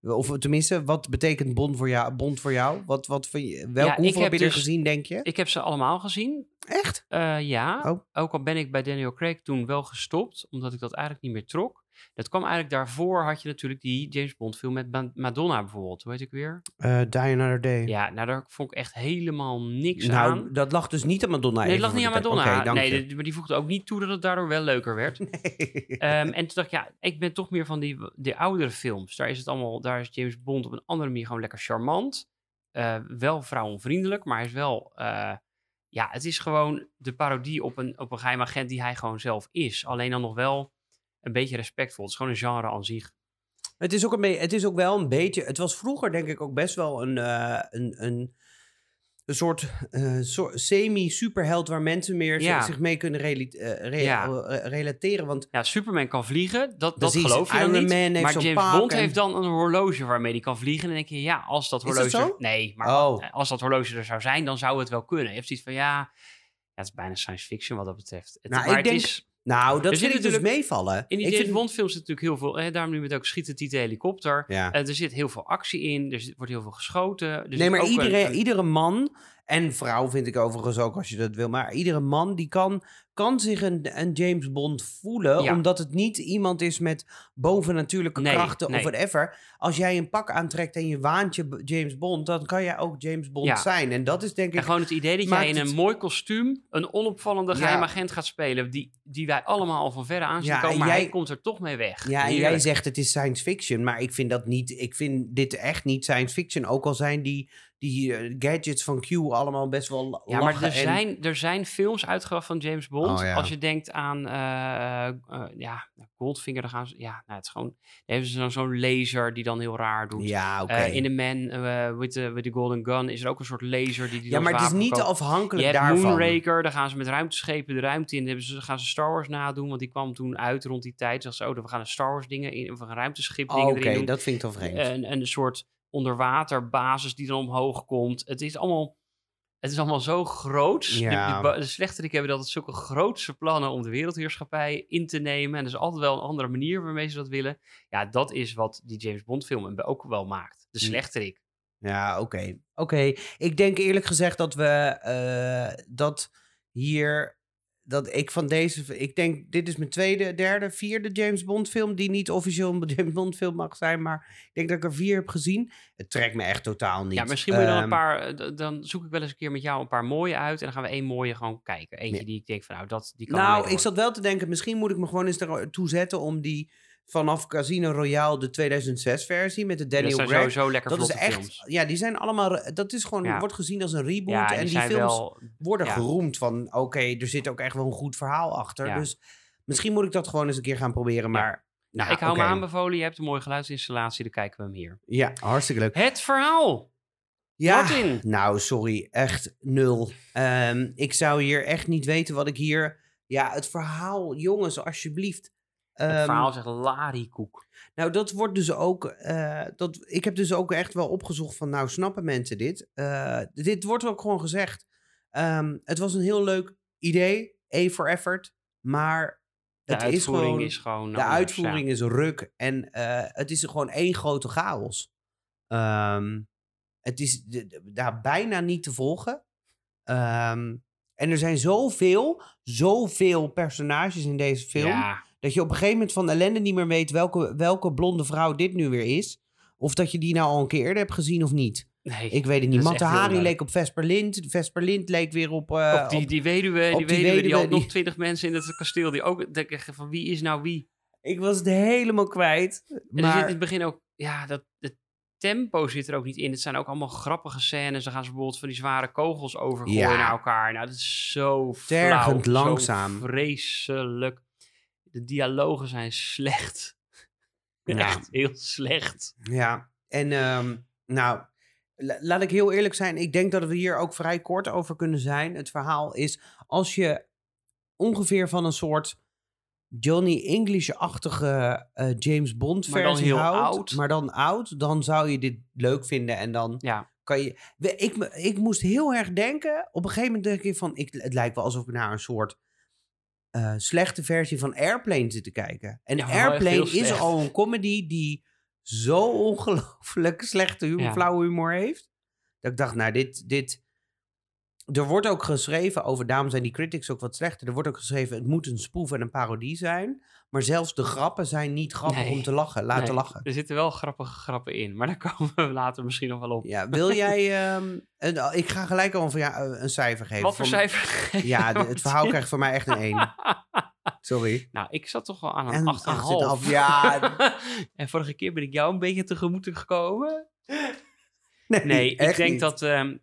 of tenminste, wat betekent Bond voor jou? Bond voor jou? Wat, wat vind je, welke, hoeveel heb heb je er dus- gezien, denk je? Ik heb ze allemaal gezien. Echt? Eh, ja, Oh. ook al ben ik bij Daniel Craig toen wel gestopt, omdat ik dat eigenlijk niet meer trok. Dat kwam eigenlijk daarvoor, had je natuurlijk die James Bond film met Ma- Madonna bijvoorbeeld. Hoe heet ik weer? Eh, Die Another Day. Ja, nou daar vond ik echt helemaal niks nou, aan. dat lag dus niet aan Madonna. Nee, even lag niet aan Madonna. Oké, dank nee, je. maar die voegde ook niet toe dat het daardoor wel leuker werd. <laughs> Nee. Ehm, en toen dacht ik, ja, ik ben toch meer van die, die oudere films. Daar is het allemaal, daar is James Bond op een andere manier gewoon lekker charmant. Eh, wel vrouwenvriendelijk, maar hij is wel, eh, ja, het is gewoon de parodie op een, op een geheim agent die hij gewoon zelf is. Alleen dan nog wel een beetje respectvol. Het is gewoon een genre aan zich. Het is, ook een het is ook wel een beetje. Het was vroeger, denk ik, ook best wel een, eh, een, een, een soort, eh, soort semi-superheld waar mensen meer Ja. zich mee kunnen rela- eh, re- Ja. relateren. Want Ja, Superman kan vliegen, dat, dat geloof je dan Iron niet. Man heeft maar James Bond en- heeft dan een horloge waarmee hij kan vliegen. En dan denk je, ja, als dat Is dat horloge... Nee, maar Oh. als dat horloge er zou zijn, dan zou het wel kunnen. Je hebt zoiets van, ja, ja het is bijna science fiction wat dat betreft. Het, Nou, maar ik het denk- is, nou, dat Er vind zit ik dus meevallen. in die Ik James vind- films zit natuurlijk heel veel... Eh, daarom nu met ook schiet het niet de helikopter. Ja. Eh, er zit heel veel actie in, er wordt heel veel geschoten. Nee, maar een- iedere man en vrouw vind ik overigens ook als je dat wil. Maar iedere man die kan, kan zich een, een James Bond voelen. Ja. Omdat het niet iemand is met bovennatuurlijke Nee, krachten nee. of whatever. Als jij een pak aantrekt en je waant je James Bond, dan kan jij ook James Bond Ja. zijn. En dat is denk En ik... gewoon het idee dat jij in een het- mooi kostuum een onopvallende Ja. geheim agent gaat spelen. Die, die wij allemaal al van verre aan zien Ja, komen. en Maar jij- hij komt er toch mee weg. Ja, en jij zegt het is science fiction, maar ik vind dat niet. Ik vind dit echt niet science fiction. Ook al zijn die, die eh, gadgets van Q allemaal best wel Ja, maar er en- zijn, er zijn films uitgebracht van James Bond. Oh, ja. Als je denkt aan eh, eh, ja, Goldfinger, dan gaan ze... Ja, nou, het is gewoon... Dan hebben ze dan zo'n laser die dan heel raar doet. Ja, oké. Eh, in The Man eh, with, the, with the Golden Gun is er ook een soort laser die, die Ja, maar het is niet afhankelijk Je hebt daarvan. Moonraker, daar gaan ze met ruimteschepen de ruimte in. Dan hebben ze, gaan ze Star Wars nadoen, want die kwam toen uit rond die tijd. Zeggen ze, oh, we gaan een Star Wars dingen in, of een ruimteschip Oh, dingen Oké, erin doen. dat vind ik dan vreemd. Een, een soort onderwaterbasis die dan omhoog komt. Het is allemaal, het is allemaal zo Ja. Ba- de slechterik hebben altijd zulke grootse plannen om de wereldheerschappij in te nemen. En er is altijd wel een andere manier waarmee ze dat willen. Ja, dat is wat die James Bond film ook wel maakt. De Hm. slechterik. Ja, oké. Oké, ik denk eerlijk gezegd dat we eh, dat hier. Dat ik van deze. Ik denk, dit is mijn tweede, derde, vierde James Bond film. Die niet officieel een James Bond film mag zijn. Maar ik denk dat ik er vier heb gezien. Het trekt me echt totaal niet. Ja, misschien moet je dan een Ehm, paar... eh, Dan zoek ik wel eens een keer met jou een paar mooie uit. En dan gaan we één mooie gewoon kijken. Eentje Ja. die ik denk van, nou, dat, die kan Nou, ik zat wel te denken, misschien moet ik me gewoon eens ertoe zetten om die vanaf Casino Royale, de 2006-versie met de dat Daniel zijn Craig. sowieso lekker Dat is echt, films. ja, die zijn allemaal, dat is gewoon, Ja. wordt gezien als een reboot. Ja, en die films wel... worden ja. geroemd van, oké, er zit ook echt wel een goed verhaal achter. Dus misschien moet ik dat gewoon eens een keer gaan proberen, maar... Nou, ik hou me aanbevolen. Je hebt een mooie geluidsinstallatie. Dan kijken we hem hier. Ja, hartstikke leuk. Het verhaal. Ja, Martin. nou, sorry, echt nul. Ehm, ik zou hier echt niet weten wat ik hier... Ja, het verhaal, jongens, alsjeblieft. Het Ehm, verhaal zegt lariekoek. Nou, dat wordt dus ook. eh, dat, ik heb dus ook echt wel opgezocht van. Nou, snappen mensen dit? Eh, dit wordt ook gewoon gezegd. Ehm, het was een heel leuk idee. A for effort. Maar De het is uitvoering gewoon. is gewoon... de anders, uitvoering ja. is ruk. En eh, het is gewoon één grote chaos. Ehm, het is daar bijna niet te volgen. En er zijn zoveel, zoveel personages in deze film. Ja, Dat je op een gegeven moment van ellende niet meer weet welke, welke blonde vrouw dit nu weer is. Of dat je die nou al een keer eerder hebt gezien of niet. nee. Ik weet het dat niet. Matahari leuk. leek op Vesper Lind. Vesper Lind leek weer op... eh, Of die, op- die weduwe, op die die weduwe, die weduwe had nog twintig mensen in het kasteel. Die ook denken van wie is nou wie? Ik was het helemaal kwijt. En er zit in Maar het begin ook... Ja, dat, het tempo zit er ook niet in. Het zijn ook allemaal grappige scènes. Dan gaan ze bijvoorbeeld van die zware kogels overgooien Ja. naar elkaar. Nou, dat is zo Tergend flauw, zo langzaam. vreselijk. De dialogen zijn slecht. <laughs> Ja. Echt heel slecht. ja, en ehm, nou, la- laat ik heel eerlijk zijn. Ik denk dat we hier ook vrij kort over kunnen zijn. Het verhaal is, als je ongeveer van een soort Johnny English-achtige eh, James Bond Maar dan versie heel houdt, oud. maar dan oud, dan zou je dit leuk vinden en dan Ja, kan je. Ik, ik moest heel erg denken. Op een gegeven moment denk ik van. Ik, het lijkt wel alsof ik naar een soort. Eh, slechte versie van Airplane zit te kijken. En Ja, Airplane is al een comedy die zo <laughs> ongelooflijk slechte humor, Ja. flauwe humor heeft. Dat ik dacht, nou, dit, dit. Er wordt ook geschreven over, daarom zijn die critics ook wat slechter. Er wordt ook geschreven, het moet een spoef en een parodie zijn. Maar zelfs de grappen zijn niet grappig Nee. om te lachen, laten Nee, lachen. Er zitten wel grappige grappen in, maar daar <laughs> komen we later misschien nog wel op. Ja, wil jij... ehm, een, ik ga gelijk al van, ja, een cijfer geven. Wat voor Voor- cijfer? <laughs> Ja, de- het verhaal krijgt voor mij echt een 1. <laughs> Sorry. Nou, ik zat toch wel aan En een 8,5. 8,5, ja. en vorige keer ben ik jou een beetje tegemoet gekomen. Nee, Nee, ik denk niet. dat ehm,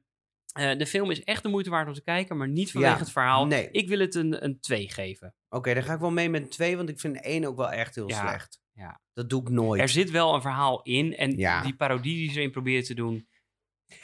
eh, de film is echt de moeite waard om te kijken, maar niet vanwege Ja, het verhaal. nee. Ik wil het een, een 2 geven. Oké, dan ga ik wel mee met 2, want ik vind 1 ook wel echt heel Ja, slecht. ja. Dat doe ik nooit. Er zit wel een verhaal in en Ja. die parodie die ze erin proberen te doen.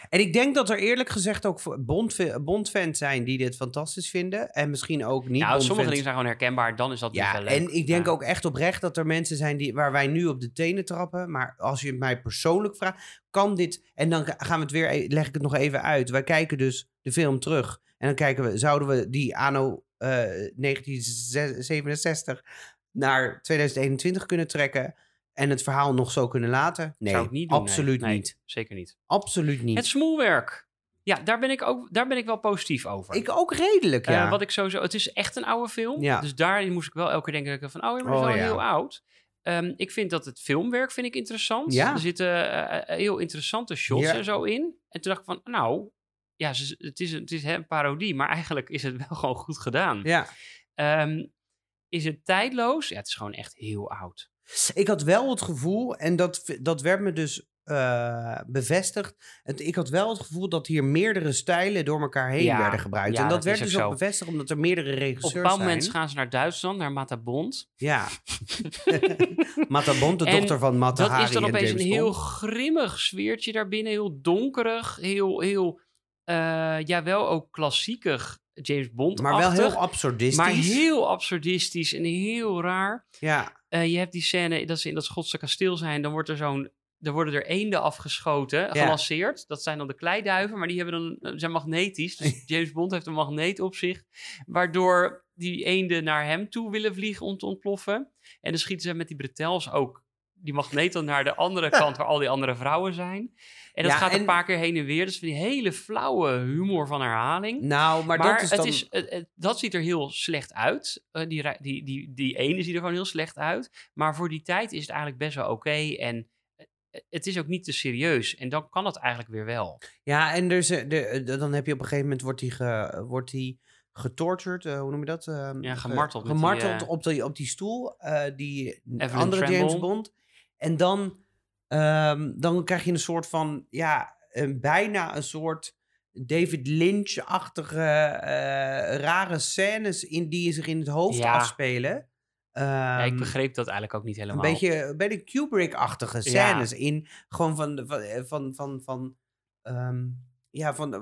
En ik denk dat er eerlijk gezegd ook Bond, Bond-fans zijn die dit fantastisch vinden. En misschien ook niet nou, sommige dingen zijn gewoon herkenbaar, dan is dat Ja, wel leuk. en ik denk Ja. ook echt oprecht dat er mensen zijn die, waar wij nu op de tenen trappen. Maar als je het mij persoonlijk vraagt, kan dit... En dan gaan we het weer, e- leg ik het nog even uit. Wij kijken dus de film terug. En dan kijken we, zouden we die anno eh 1967 naar 2021 kunnen trekken... en het verhaal nog zo kunnen laten? Nee, Zou ik niet doen, nee. absoluut Nee, niet. Zeker niet. Absoluut niet. Het smoelwerk. Ja, daar ben ik ook daar ben ik wel positief over. Ik ook redelijk, Eh, ja. wat ik sowieso, het is echt een oude film. Ja. Dus daarin moest ik wel elke keer denken van, oh ja, maar dat is Oh, wel ja. heel oud. Ehm, ik vind dat het filmwerk vind ik interessant. Ja. Er zitten eh, eh, heel interessante shots Ja. en zo in. En toen dacht ik van, nou, ja, het is, het is hè, een parodie, maar eigenlijk is het <laughs> wel gewoon goed gedaan. ja. Ehm, is het tijdloos? Ja, het is gewoon echt heel oud. Ik had wel het gevoel, en dat, dat werd me dus eh, bevestigd. Het, ik had wel het gevoel dat hier meerdere stijlen door elkaar heen Ja, werden gebruikt. ja, en dat, dat werd dus ook zo. bevestigd omdat er meerdere Op regisseurs een bepaald zijn. moment gaan ze naar Duitsland, naar Matabond. Ja. <laughs> Mata Bond, de En dochter van Mata Dat is dan en opeens een heel grimmig sfeertje daarbinnen. Heel donkerig. Heel, heel eh, ja, wel ook klassiekig James Bond. Maar wel heel absurdistisch. Maar heel absurdistisch en heel raar. Ja, Eh, je hebt die scène dat ze in dat Schotse kasteel zijn. Dan wordt er zo'n... Er worden er eenden afgeschoten, gelanceerd. Dat zijn dan de kleiduiven, maar die hebben dan, zijn magnetisch. Dus <laughs> James Bond heeft een magneet op zich. Waardoor die eenden naar hem toe willen vliegen om te ontploffen. En dan schieten ze met die bretels ook die magneet dan naar de andere kant waar al die andere vrouwen zijn. En dat Ja, gaat en- een paar keer heen en weer. Dus van die hele flauwe humor van herhaling. nou, maar, Maar, dat is het dan... is, het- het- dat ziet er heel slecht uit. Eh, die, die, die, die ene ziet er gewoon heel slecht uit. Maar voor die tijd is het eigenlijk best wel oké. en eh, het is ook niet te serieus. En dan kan het eigenlijk weer wel. Ja, en dus, de, de- dan heb je op een gegeven moment wordt hij ge, wordt hij getortured, hoe noem je dat? Ehm, Ja, ge- gemarteld die, gemarteld op, die, op die stoel, die Evelyn andere James Tremble. Bond. En dan, ehm, dan krijg je een soort van, ja, een, bijna een soort David Lynch-achtige eh, rare scènes in die zich in het hoofd Ja. afspelen. ja, ik Ehm, begreep dat eigenlijk ook niet een helemaal. beetje, een beetje Kubrick-achtige Ja. scènes in. Gewoon van, de- van, eh, van, van, van, ehm, ja, van eh,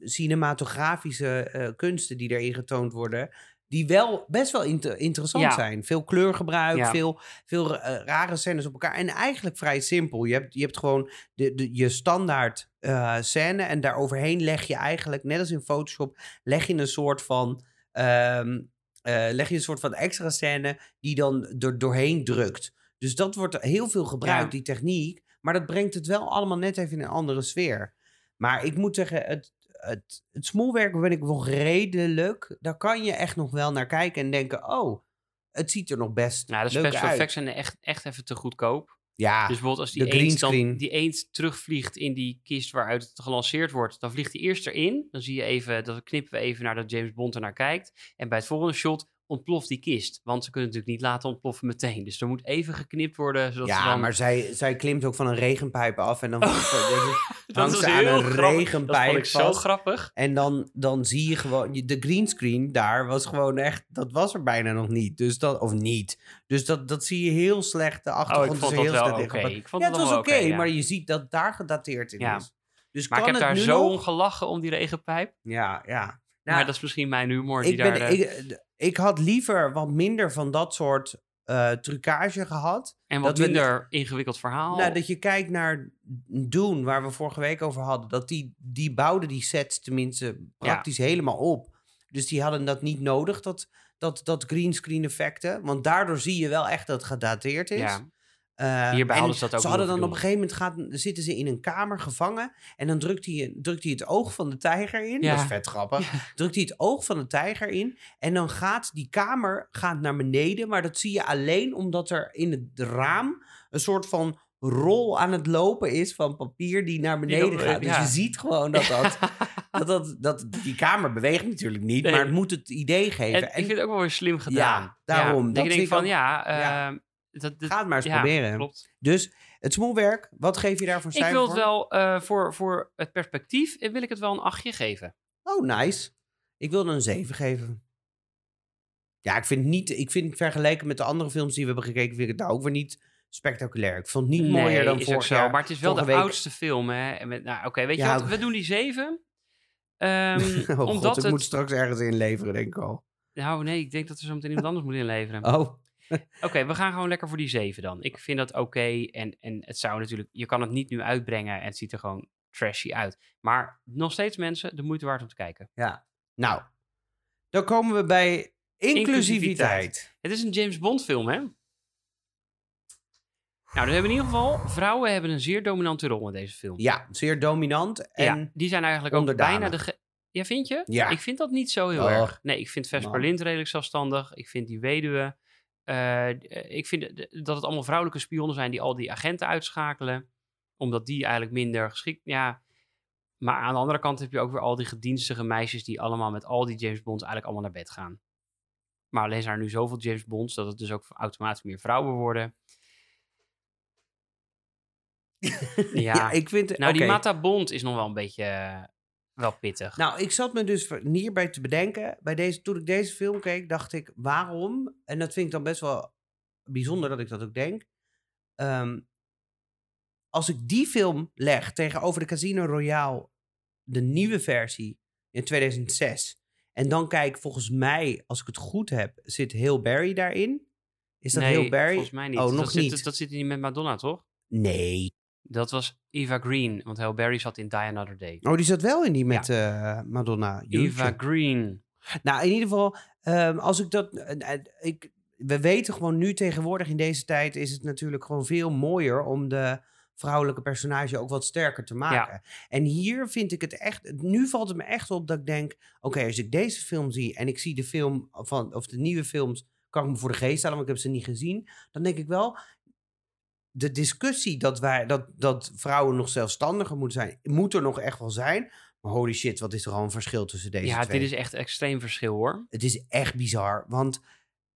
cinematografische eh, kunsten die erin getoond worden. Die wel best wel inter- interessant Ja. zijn. Veel kleurgebruik, Ja. veel, veel eh, rare scènes op elkaar. En eigenlijk vrij simpel. Je hebt, je hebt gewoon de, de, je standaard eh, scène. En daaroverheen leg je eigenlijk, net als in Photoshop, leg je een soort van. ehm, eh, leg je een soort van extra scène die dan er doorheen drukt. Dus dat wordt heel veel gebruikt, Ja. die techniek. Maar dat brengt het wel allemaal net even in een andere sfeer. Maar ik moet zeggen, het, het, het smoelwerk ben ik nog redelijk. Daar kan je echt nog wel naar kijken en denken... oh, het ziet er nog best Nou, de special uit. effects zijn echt, echt even te goedkoop. Ja, Dus bijvoorbeeld als die eend, dan, die eend terugvliegt in die kist waaruit het gelanceerd wordt, dan vliegt hij eerst erin. Dan zie je even, dan knippen we even naar dat James Bond er naar kijkt. En bij het volgende shot ontploft die kist. Want ze kunnen natuurlijk niet laten ontploffen meteen. Dus er moet even geknipt worden. Zodat ze ja dan... maar zij, zij klimt ook van een regenpijp af. En dan <laughs> Oh. dat dat hangt ze aan een grappig. Dat regenpijp vond ik zo vast. grappig. En dan, dan zie je gewoon, de greenscreen daar was gewoon echt, dat was er bijna nog niet. Dus dat, of niet. Dus dat, dat zie je heel slecht. De Oh, achtergrond vond is dat heel slecht. Ik vond Ja, het was oké, ja. maar je ziet dat daar gedateerd in Ja. is. Dus Maar ik heb het daar zo om gelachen om die regenpijp. Ja, ja. Nou, maar dat is misschien mijn humor die ik, ben, daar... eh, ik, ik had liever wat minder van dat soort eh trucage gehad. en wat dat we- minder ingewikkeld verhaal. Nou, dat je kijkt naar Doen, waar we vorige week over hadden. Dat die, die bouwden die sets tenminste praktisch helemaal op. Dus die hadden dat niet nodig, dat, dat, dat greenscreen effecten. Want daardoor zie je wel echt dat het gedateerd is. ja. Eh, Hier behaalden en ze dat ook Ze hadden dan op een gegeven moment gaat, zitten ze in een kamer gevangen. En dan drukt hij, drukt hij het oog van de tijger in. Ja. Dat is vet grappig. Drukt hij het oog van de tijger in. En dan gaat die kamer gaat naar beneden. Maar dat zie je alleen omdat er in het raam een soort van rol aan het lopen is van papier die naar beneden gaat. Dus ja. je ziet gewoon dat dat, <laughs> dat, dat, dat die kamer beweegt natuurlijk niet, Nee. maar het moet het idee geven. En, ik vind het ook wel weer slim gedaan. Ja, daarom. Dat Dat ik denk ik van, ook- ja, ja. Dat, dat, Ga het maar eens ja, proberen. Klopt. Dus het smoelwerk, wat geef je daar voor Ik wil het wel, eh, voor, voor het perspectief, eh, wil ik het wel een achtje geven. Oh, nice. Ik wilde een 7 geven. Ja, ik vind, niet, ik vind vergeleken met de andere films die we hebben gekeken, vind ik het nou ook weer niet spectaculair. Ik vond het niet mooier dan vorig jaar. Maar het is wel de week. oudste film, hè. En met- Nou, oké, weet Ja, je wat? We doen die zeven. <laughs> Ehm, Oh omdat god, ik het... moet straks ergens inleveren, denk ik al. Nou, nee, ik denk dat we zo meteen iemand anders moeten inleveren. Oh, Oké, we gaan gewoon lekker voor die zeven dan. Ik vind dat oké. en, en het zou natuurlijk... Je kan het niet nu uitbrengen en het ziet er gewoon trashy uit. Maar nog steeds mensen, de moeite waard om te kijken. ja. Nou, dan komen we bij inclusiviteit. Inclusiviteit. Het is een James Bond film, hè? Nou, we hebben in ieder geval... Vrouwen hebben een zeer dominante rol in deze film. Ja, zeer dominant. En ja, die zijn eigenlijk ook bijna de... Ja, vind je? Ja. Ik vind dat niet zo heel erg. Nee, ik vind Vesper. Lind redelijk zelfstandig. Ik vind die weduwe... eh, eh, ik vind dat het allemaal vrouwelijke spionnen zijn die al die agenten uitschakelen. Omdat die eigenlijk minder geschikt... Ja, maar aan de andere kant heb je ook weer al die gedienstige meisjes... die allemaal met al die James Bonds eigenlijk allemaal naar bed gaan. Maar alleen zijn er nu zoveel James Bonds... dat het dus ook automatisch meer vrouwen worden. <laughs> Ja, ja, ik vind... nou, die. Mata Bond is nog wel een beetje eh, wel pittig. Nou, ik zat me dus hierbij te bedenken. Bij deze, toen ik deze film keek, dacht ik, waarom? En dat vind ik dan best wel bijzonder dat ik dat ook denk. Ehm, als ik die film leg tegenover de Casino Royale, de nieuwe versie in 2006. En dan kijk, volgens mij, als ik het goed heb, zit Hill Barry daarin. Is dat nee, Hill Barry? volgens mij niet. Oh, dat nog zit, niet. Dat, dat zit niet met Madonna, toch? Nee. Dat was Eva Green, want Halle Berry zat in Die Another Day. Oh, die zat wel in die met eh, Madonna. Eva. Green. Nou, in ieder geval, ehm, als ik dat. eh, eh, ik, we weten gewoon nu tegenwoordig in deze tijd is het natuurlijk gewoon veel mooier om de vrouwelijke personage ook wat sterker te maken. En hier vind ik het echt. Nu valt het me echt op dat ik denk: oké, als ik deze film zie en ik zie de film van of de nieuwe films, kan ik me voor de geest halen, want ik heb ze niet gezien. Dan denk ik wel. De discussie dat, wij, dat, dat vrouwen nog zelfstandiger moeten zijn, moet er nog echt wel zijn. Maar holy shit, wat is er al een verschil tussen deze Ja, twee? dit is echt extreem verschil hoor. Het is echt bizar. Want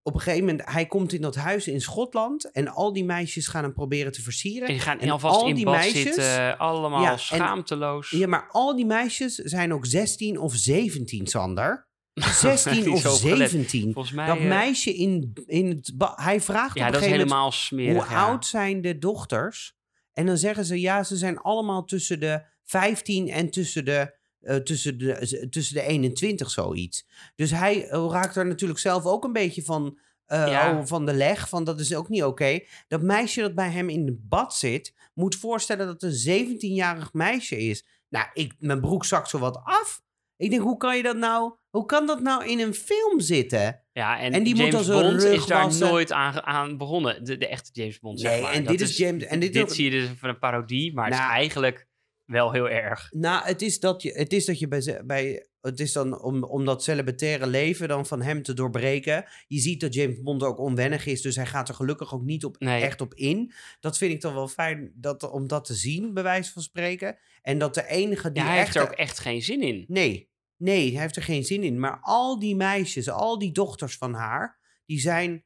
op een gegeven moment, hij komt in dat huis in Schotland. En al die meisjes gaan hem proberen te versieren. En die gaan En alvast al in die bad meisjes- zitten, allemaal Ja, en- schaamteloos. Ja, maar al die meisjes zijn ook 16 of 17, Sander. 16 Niet of zo opgelet. 17. Volgens mij... Dat eh, meisje in, in het... Hij vraagt ja, op een gegeven moment... smerig. Hoe ja. oud zijn de dochters? En dan zeggen ze, ja, ze zijn allemaal tussen de 15 en tussen de, eh, tussen de, tussen de 21, zoiets. Dus hij eh, raakt er natuurlijk zelf ook een beetje van, Ja. oh, van de leg, van dat is ook niet oké. Dat meisje dat bij hem in het bad zit, moet voorstellen dat het een 17-jarig meisje is. Nou, ik, mijn broek zakt zo wat af. Ik denk, hoe kan je dat nou, hoe kan dat nou in een film zitten? Ja, en, En die moet James dan zijn Bond is daar wassen. nooit aan, aan begonnen. De, de echte James Bond, zeg Nee, maar. en Dat dit is James- en dit is- zie je dus van een parodie, maar het Nou. is eigenlijk wel heel erg. Nou, het is dat je, het is dat je bij, bij het is dan om, om dat celibataire leven dan van hem te doorbreken. Je ziet dat James Bond ook onwennig is, dus hij gaat er gelukkig ook niet op, Nee. echt op in. Dat vind ik dan wel fijn dat, om dat te zien, bij wijze van spreken. En dat de enige die Ja, hij heeft er ook echt geen zin in. Nee, nee, hij heeft er geen zin in. Maar al die meisjes, al die dochters van haar, die zijn...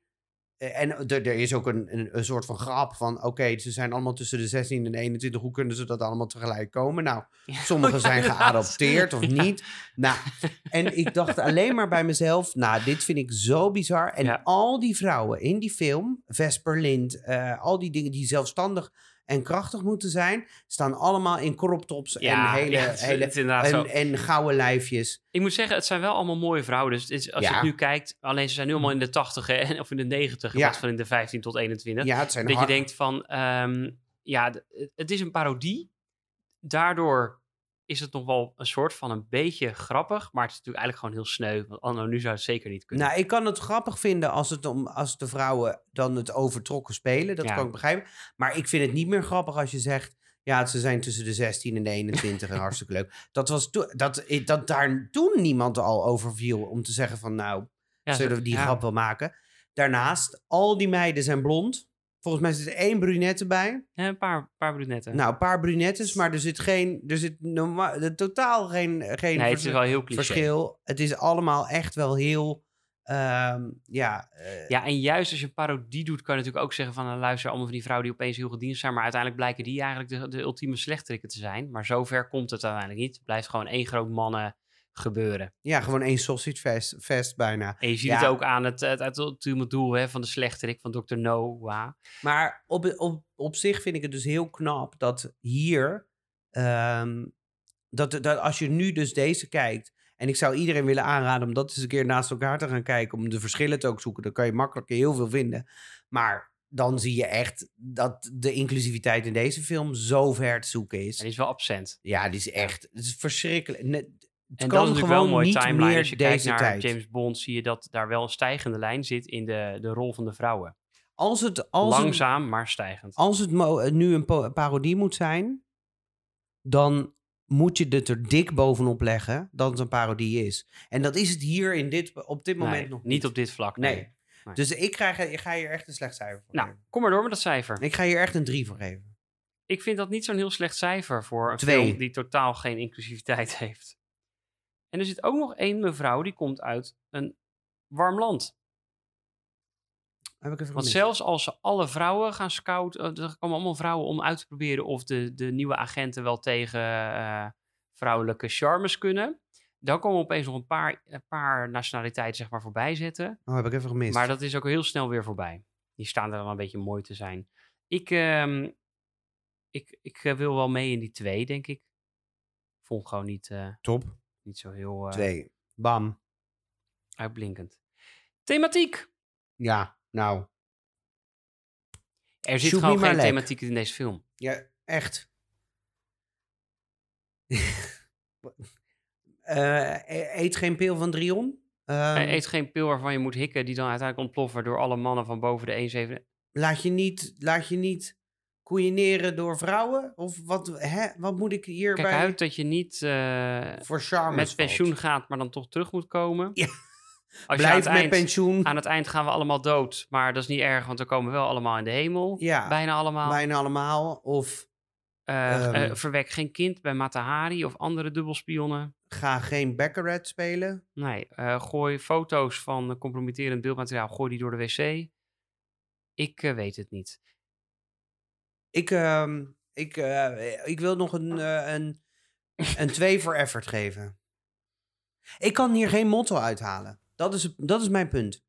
eh, En er, er is ook een, een, een soort van grap van... Oké, ze zijn allemaal tussen de 16 en de 21. Hoe kunnen ze dat allemaal tegelijk komen? Nou, <laughs> Sommigen zijn geadopteerd of <laughs> ja. niet. Nou, en ik dacht alleen maar bij mezelf, nou, dit vind ik zo bizar. En Ja. al die vrouwen in die film, Vesper Lind, eh, al die dingen die zelfstandig en krachtig moeten zijn, staan allemaal in crop tops Ja, en hele, ja, hele zo. en, en gouden lijfjes. Ik moet zeggen, het zijn wel allemaal mooie vrouwen. Dus is, als je het nu kijkt, alleen ze zijn nu allemaal in de 80 hè, of in de 90, in plaats van in de 15 tot 21. Ja, het zijn dat je denkt van, ehm, ja, het is een parodie. Daardoor is het nog wel een soort van een beetje grappig. Maar het is natuurlijk eigenlijk gewoon heel sneu. Want anno nu zou het zeker niet kunnen. Nou, ik kan het grappig vinden als, het om, als de vrouwen dan het overtrokken spelen. Dat Ja. kan ik begrijpen. Maar ik vind het niet meer grappig als je zegt... Ja, ze zijn tussen de 16 en de 21 en <laughs> hartstikke leuk. Dat, was to- dat, dat daar toen niemand al over viel om te zeggen van... Nou, Ja, zullen we die ja. grap wel maken? Daarnaast, al die meiden zijn blond. Volgens mij zit er één brunette bij. Ja, een paar, paar brunetten. Nou, een paar brunettes, maar er zit geen... Er zit normaal, totaal geen, geen nee, het is wel heel cliché. verschil. Het is allemaal echt wel heel... ehm, ja, eh, Ja, en juist als je een parodie doet, kan je natuurlijk ook zeggen van... nou, luister, allemaal van die vrouwen die opeens heel gediend zijn... maar uiteindelijk blijken die eigenlijk de, de ultieme slechterikken te zijn. Maar zover komt het uiteindelijk niet. Het blijft gewoon één groot mannen gebeuren. Ja, gewoon één sausage fest, fest bijna. En je ziet Ja. het ook aan het, het, het ultieme doel hè, van de slechterik van Dr. Noah. Maar op, op, op zich vind ik het dus heel knap dat hier... ehm, dat, dat als je nu dus deze kijkt... En ik zou iedereen willen aanraden om dat eens een keer naast elkaar te gaan kijken... om de verschillen te ook zoeken. Dan kan je makkelijk heel veel vinden. Maar dan zie je echt dat de inclusiviteit in deze film zo ver te zoeken En is. die is wel absent. Ja, die is echt... Het is verschrikkelijk. En dat is natuurlijk wel een mooie timeline. Als je kijkt naar tijd. James Bond, zie je dat daar wel een stijgende lijn zit in de, de rol van de vrouwen. Als het, als het, Langzaam, maar stijgend. als het eh, nu een parodie moet zijn, dan moet je het er dik bovenop leggen dat het een parodie is. En dat is het hier in dit, op dit moment Nee, nog niet op dit vlak. Nee. Nee. Nee. Dus ik, krijg, ik ga hier echt een slecht cijfer voor Nou, geven. kom maar door met dat cijfer. Ik ga hier echt een 3 voor geven. Ik vind dat niet zo'n heel slecht cijfer voor een Twee. film die totaal geen inclusiviteit <laughs> heeft. En er zit ook nog één mevrouw die komt uit een warm land. Heb ik even Want zelfs als ze alle vrouwen gaan scouten, eh, er komen allemaal vrouwen om uit te proberen of de, de nieuwe agenten wel tegen eh, vrouwelijke charmes kunnen. Dan komen opeens nog een paar, een paar nationaliteiten zeg maar voorbij zetten. Oh, heb ik even gemist. Maar dat is ook heel snel weer voorbij. Die staan er dan een beetje mooi te zijn. Ik, ehm, ik, ik eh, wil wel mee in die twee, denk ik. Vond gewoon niet, Top. Niet zo heel eh, 2. Bam. uitblinkend. Thematiek. Ja, nou. Er zit Shoot gewoon geen thematiek in deze film. Ja, echt. <laughs> Eh, e- eet geen pil van Drion. Hij eet geen pil waarvan je moet hikken, die dan uiteindelijk ontploffen door alle mannen van boven de 1,7. laat, je niet, laat je niet koeieneren door vrouwen? Of wat, hè? wat moet ik hierbij Kijk uit dat je niet eh, voor charme met pensioen gaat, maar dan toch terug moet komen. Ja. Als Blijf met eind, pensioen. aan het eind gaan we allemaal dood, maar dat is niet erg, want we komen wel allemaal in de hemel. Ja, Bijna allemaal. bijna allemaal. Of eh, verwek geen kind bij Matahari of andere dubbelspionnen. ga geen Baccarat spelen. Nee, gooi foto's van compromitterend beeldmateriaal, gooi die door de wc. Ik weet het niet. Ik, ehm, ik, eh, ik wil nog een, eh, een, een 2 voor effort geven. Ik kan hier geen motto uithalen. Dat is, dat is mijn punt.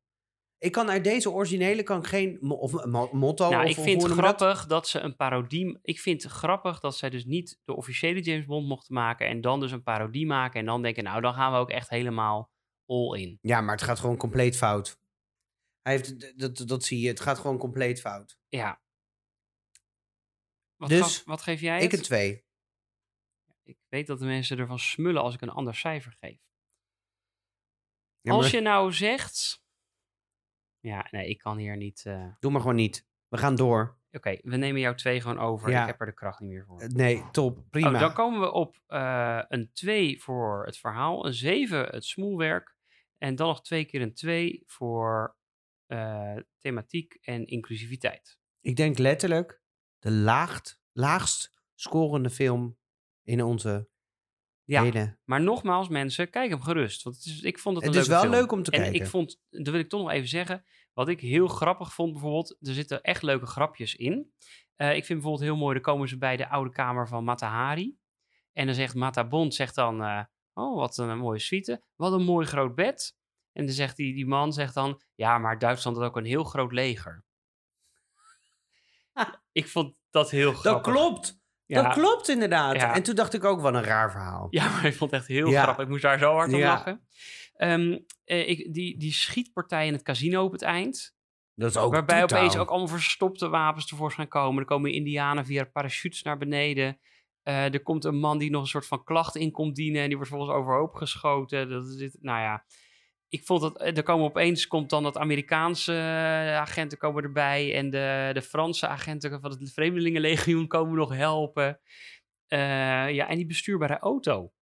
Ik kan uit deze originele kan ik geen mo- of, mo- motto. nou, of, ik vind het dat? grappig dat? ze een parodie... Ik vind het grappig dat zij dus niet de officiële James Bond mochten maken... en dan dus een parodie maken en dan denken... nou, dan gaan we ook echt helemaal all in. Ja, maar het gaat gewoon compleet fout. Hij heeft, dat, dat zie je. Het gaat gewoon compleet fout. Ja. Wat, Dus, gaf- wat geef jij Ik het? een 2. Ik weet dat de mensen ervan smullen als ik een ander cijfer geef. Ja, als je nou zegt... Ja, nee, ik kan hier niet... eh, Doe maar gewoon niet. We gaan door. Oké, we nemen jouw twee gewoon over. Ja. Ik heb er de kracht niet meer voor. Eh, Nee, top. Prima. Oh, dan komen we op eh, een 2 voor het verhaal, een 7 het smoelwerk en dan nog twee keer een 2 voor thematiek en inclusiviteit. Ik denk letterlijk de laagst, laagst scorende film in onze Ja, hele... maar nogmaals mensen, kijk hem gerust. Want het is, ik vond het een Het is wel film. leuk om te en kijken. ik vond, dat wil ik toch nog even zeggen, wat ik heel grappig vond bijvoorbeeld, er zitten echt leuke grapjes in. Eh, ik vind bijvoorbeeld heel mooi, dan komen ze bij de oude kamer van Matahari. En dan zegt Mata Bond, zegt dan, eh, oh wat een mooie suite, wat een mooi groot bed. En dan zegt die, die man zegt dan, ja maar Duitsland had ook een heel groot leger. <laughs> ik vond dat heel Dat grappig. klopt. Ja. Dat klopt inderdaad. Ja. En toen dacht ik ook, wat een raar verhaal. Ja, maar ik vond het echt heel Ja. grappig. Ik moest daar zo hard om lachen. Ehm, eh, ik, die, die schietpartij in het casino op het eind. Dat is ook waarbij totaal. opeens ook allemaal verstopte wapens tevoorschijn komen. Er komen indianen via parachutes naar beneden. Eh, er komt een man die nog een soort van klacht in komt dienen en die wordt volgens overhoop geschoten. Dat is dit, nou ja, ik vond dat er komen opeens komt dan dat Amerikaanse eh, agenten komen erbij en de, de Franse agenten van het Vreemdelingenlegioen komen nog helpen. Eh, ja, en die bestuurbare auto.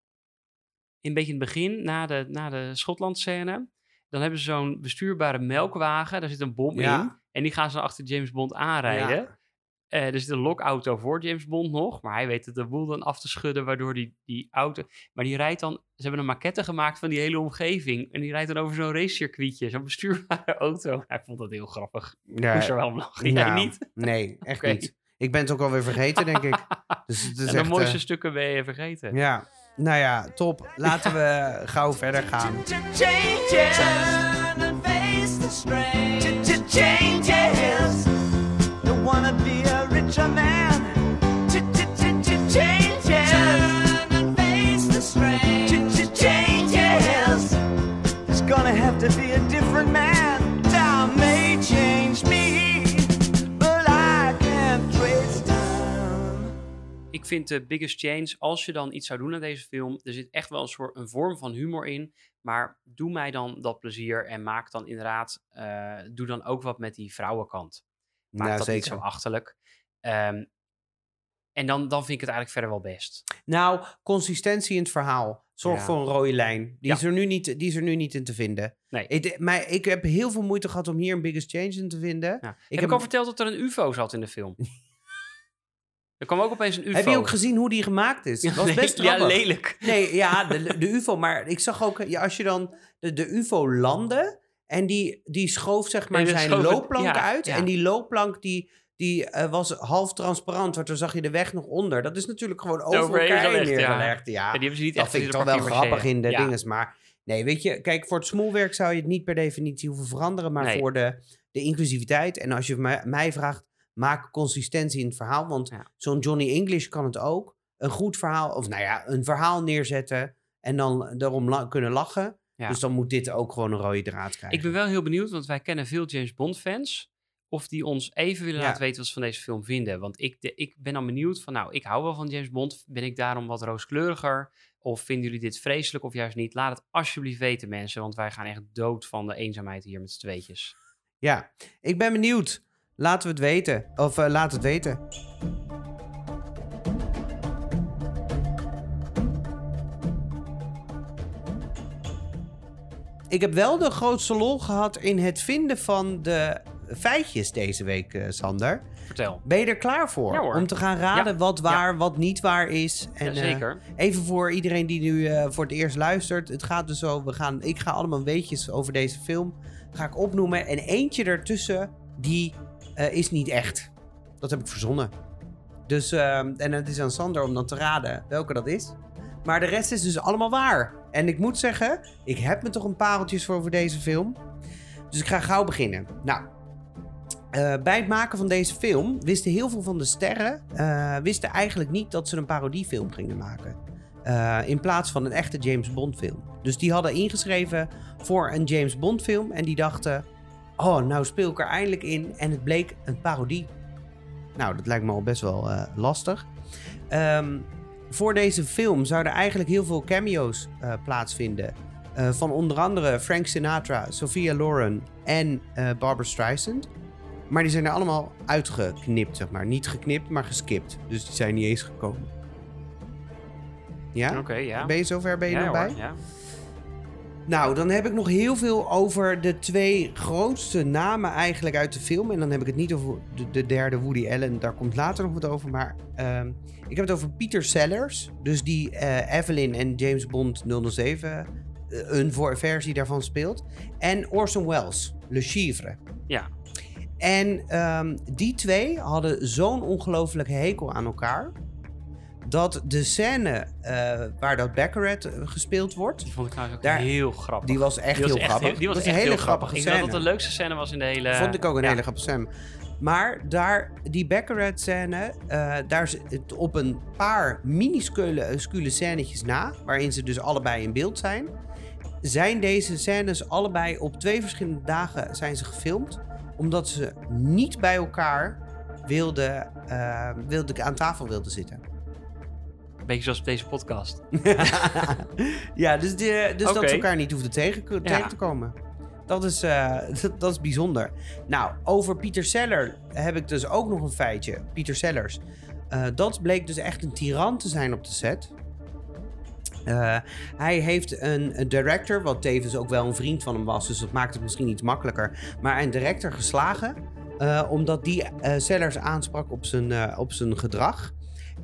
In een beetje in het begin, na de, na de Schotland-scène, dan hebben ze zo'n bestuurbare melkwagen. Daar zit een bom Ja. in. En die gaan ze achter James Bond aanrijden. Ja. Eh, er zit een lokauto voor James Bond nog. Maar hij weet het de boel dan af te schudden, waardoor die, die auto... Maar die rijdt dan... Ze hebben een maquette gemaakt van die hele omgeving. En die rijdt dan over zo'n racecircuitje. Zo'n bestuurbare <laughs> auto. Hij vond dat heel grappig. Ja, Moest er wel om lachen. Jij nou, niet? Nee, <laughs> echt niet. Ik ben het ook alweer vergeten, denk ik. Dus het is En de echt, mooiste eh, stukken ben je vergeten. Ja, nou ja, top. Laten we gauw verder gaan. changes. The wanna be a man. Changes. Turn and face the strange changes. It's gonna have to be a different man. Time may change me, but I can't trace time. Ik vind de Biggest Change, als je dan iets zou doen aan deze film, er zit echt wel een soort een vorm van humor in. Maar doe mij dan dat plezier en maak dan inderdaad, eh, doe dan ook wat met die vrouwenkant. Maak Nou, dat niet zo achterlijk. Ehm, en dan, dan vind ik het eigenlijk verder wel best. Nou, consistentie in het verhaal. Zorg Ja. voor een rode lijn. Die, Ja. is er nu niet, die is er nu niet in te vinden. Nee. Ik, maar ik heb heel veel moeite gehad om hier een biggest change in te vinden. Ja. Ik heb heb- ik al verteld dat er een UFO zat in de film? <laughs> er kwam ook opeens een UFO. Heb je ook gezien hoe die gemaakt is? Het was Nee, best Ja, grappig. lelijk. Nee, ja, de, de UFO. Maar ik zag ook, ja, als je dan de, de UFO landde en die, die schoof zeg maar Nee, dat zijn schoof loopplank ja, uit. ja. En die loopplank die, die eh, was half transparant, want dan zag je de weg nog onder. Dat is natuurlijk gewoon over elkaar heen neergelegd. Ja, Ja, die hebben ze niet dat echt vind ik toch wel grappig in de Ja. dinges. Maar nee, weet je, kijk, voor het smoelwerk zou je het niet per definitie hoeven veranderen. Maar Nee. voor de, de inclusiviteit. En als je mij, mij vraagt, maak consistentie in het verhaal. Want Ja. zo'n Johnny English kan het ook. Een goed verhaal, of nou ja, een verhaal neerzetten. En dan daarom la- kunnen lachen. Ja. Dus dan moet dit ook gewoon een rode draad krijgen. Ik ben wel heel benieuwd, want wij kennen veel James Bond fans. Of die ons even willen Ja. laten weten wat ze van deze film vinden. Want ik, de, ik ben dan benieuwd van, nou, ik hou wel van James Bond. Ben ik daarom wat rooskleuriger? Of vinden jullie dit vreselijk of juist niet? Laat het alsjeblieft weten, mensen. Want wij gaan echt dood van de eenzaamheid hier met z'n tweetjes. Ja, ik ben benieuwd. Laten we het weten. Of eh, laat het weten. Ik heb wel de grootste lol gehad in het vinden van de feitjes deze week, eh, Sander. Vertel. Ben je er klaar voor? Ja, hoor. Om te gaan raden Ja. wat waar, wat niet waar is. En, eh, zeker. Even voor iedereen die nu eh, voor het eerst luistert. Het gaat dus zo, we gaan, ik ga allemaal weetjes over deze film ga ik opnoemen. En eentje ertussen, die is niet echt. Dat heb ik verzonnen. Dus, ehm, en het is aan Sander om dan te raden welke dat is. Maar de rest is dus allemaal waar. En ik moet zeggen, ik heb me toch een pareltjes voor over deze film. Dus ik ga gauw beginnen. Nou, eh, bij het maken van deze film wisten heel veel van de sterren... eh, wisten eigenlijk niet dat ze een parodiefilm gingen maken. Eh, in plaats van een echte James Bond film. Dus die hadden ingeschreven voor een James Bond film. En die dachten, oh, nou speel ik er eindelijk in. En het bleek een parodie. Nou, dat lijkt me al best wel lastig. Ehm, voor deze film zouden eigenlijk heel veel cameo's plaatsvinden. Van onder andere Frank Sinatra, Sophia Loren en Barbara Streisand. Maar die zijn er allemaal uitgeknipt, zeg maar. Niet geknipt, maar geskipt. Dus die zijn niet eens gekomen. Ja? Oké, ja. Ben je zover? Ben je ja, nog hoor, bij? Ja. Nou, dan heb ik nog heel veel over de twee grootste namen eigenlijk uit de film. En dan heb ik het niet over de, de derde Woody Allen. Daar komt later nog wat over. Maar ehm, ik heb het over Peter Sellers. Dus die eh, Evelyn en James Bond 007 eh, een versie daarvan speelt. En Orson Welles, Le Chiffre. Ja. En ehm, die twee hadden zo'n ongelofelijke hekel aan elkaar. Dat de scène eh, waar dat Baccarat eh, gespeeld wordt... Die vond ik ook Daar- heel grappig. Die was echt Die was heel grappig. Die was dat echt is een hele heel grappige Ik scène. denk dat het de leukste scène was in de hele... Vond ik ook een Ja. hele grappige scène. Maar daar, die Baccarat scène, eh, daar het op een paar minuscule scule scènetjes na, waarin ze dus allebei in beeld zijn, zijn deze scènes allebei op twee verschillende dagen zijn ze gefilmd, omdat ze niet bij elkaar wilden, eh, wilden, aan tafel wilden zitten. Beetje zoals op deze podcast. <laughs> ja, dus, die, dus dat ze elkaar niet hoefden tegen, tegen te komen. Dat is, eh, <laughs> dat, dat is bijzonder. Nou, over Pieter Seller heb ik dus ook nog een feitje. Pieter Sellers. Eh, dat bleek dus echt een tiran te zijn op de set. Eh, hij heeft een, een director, wat tevens ook wel een vriend van hem was, dus dat maakt het misschien iets makkelijker. Maar een director geslagen, eh, omdat die eh, Sellers aansprak op zijn, op zijn gedrag.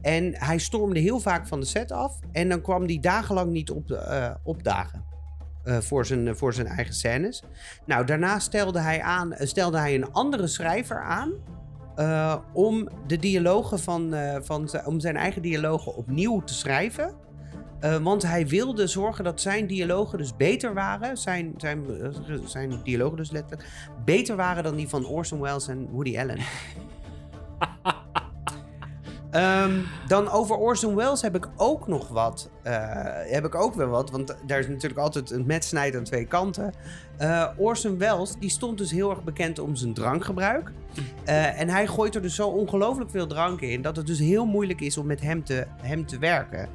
En hij stormde heel vaak van de set af. En dan kwam hij dagenlang niet op, opdagen. voor, zijn, voor zijn eigen scènes. Nou, daarna stelde hij, aan, stelde hij een andere schrijver aan. om de dialogen van, van om zijn eigen dialogen opnieuw te schrijven. Eh, want hij wilde zorgen dat zijn dialogen dus beter waren. Zijn, zijn, eh, zijn dialogen dus letterlijk. Beter waren dan die van Orson Welles en Woody Allen. <laughs> Ehm, dan over Orson Welles heb ik ook nog wat. eh, heb ik ook wel wat, want daar is natuurlijk altijd een metsnijd aan twee kanten. Orson Welles die stond dus heel erg bekend om zijn drankgebruik. En hij gooit er dus zo ongelooflijk veel drank in... dat het dus heel moeilijk is om met hem te, hem te werken.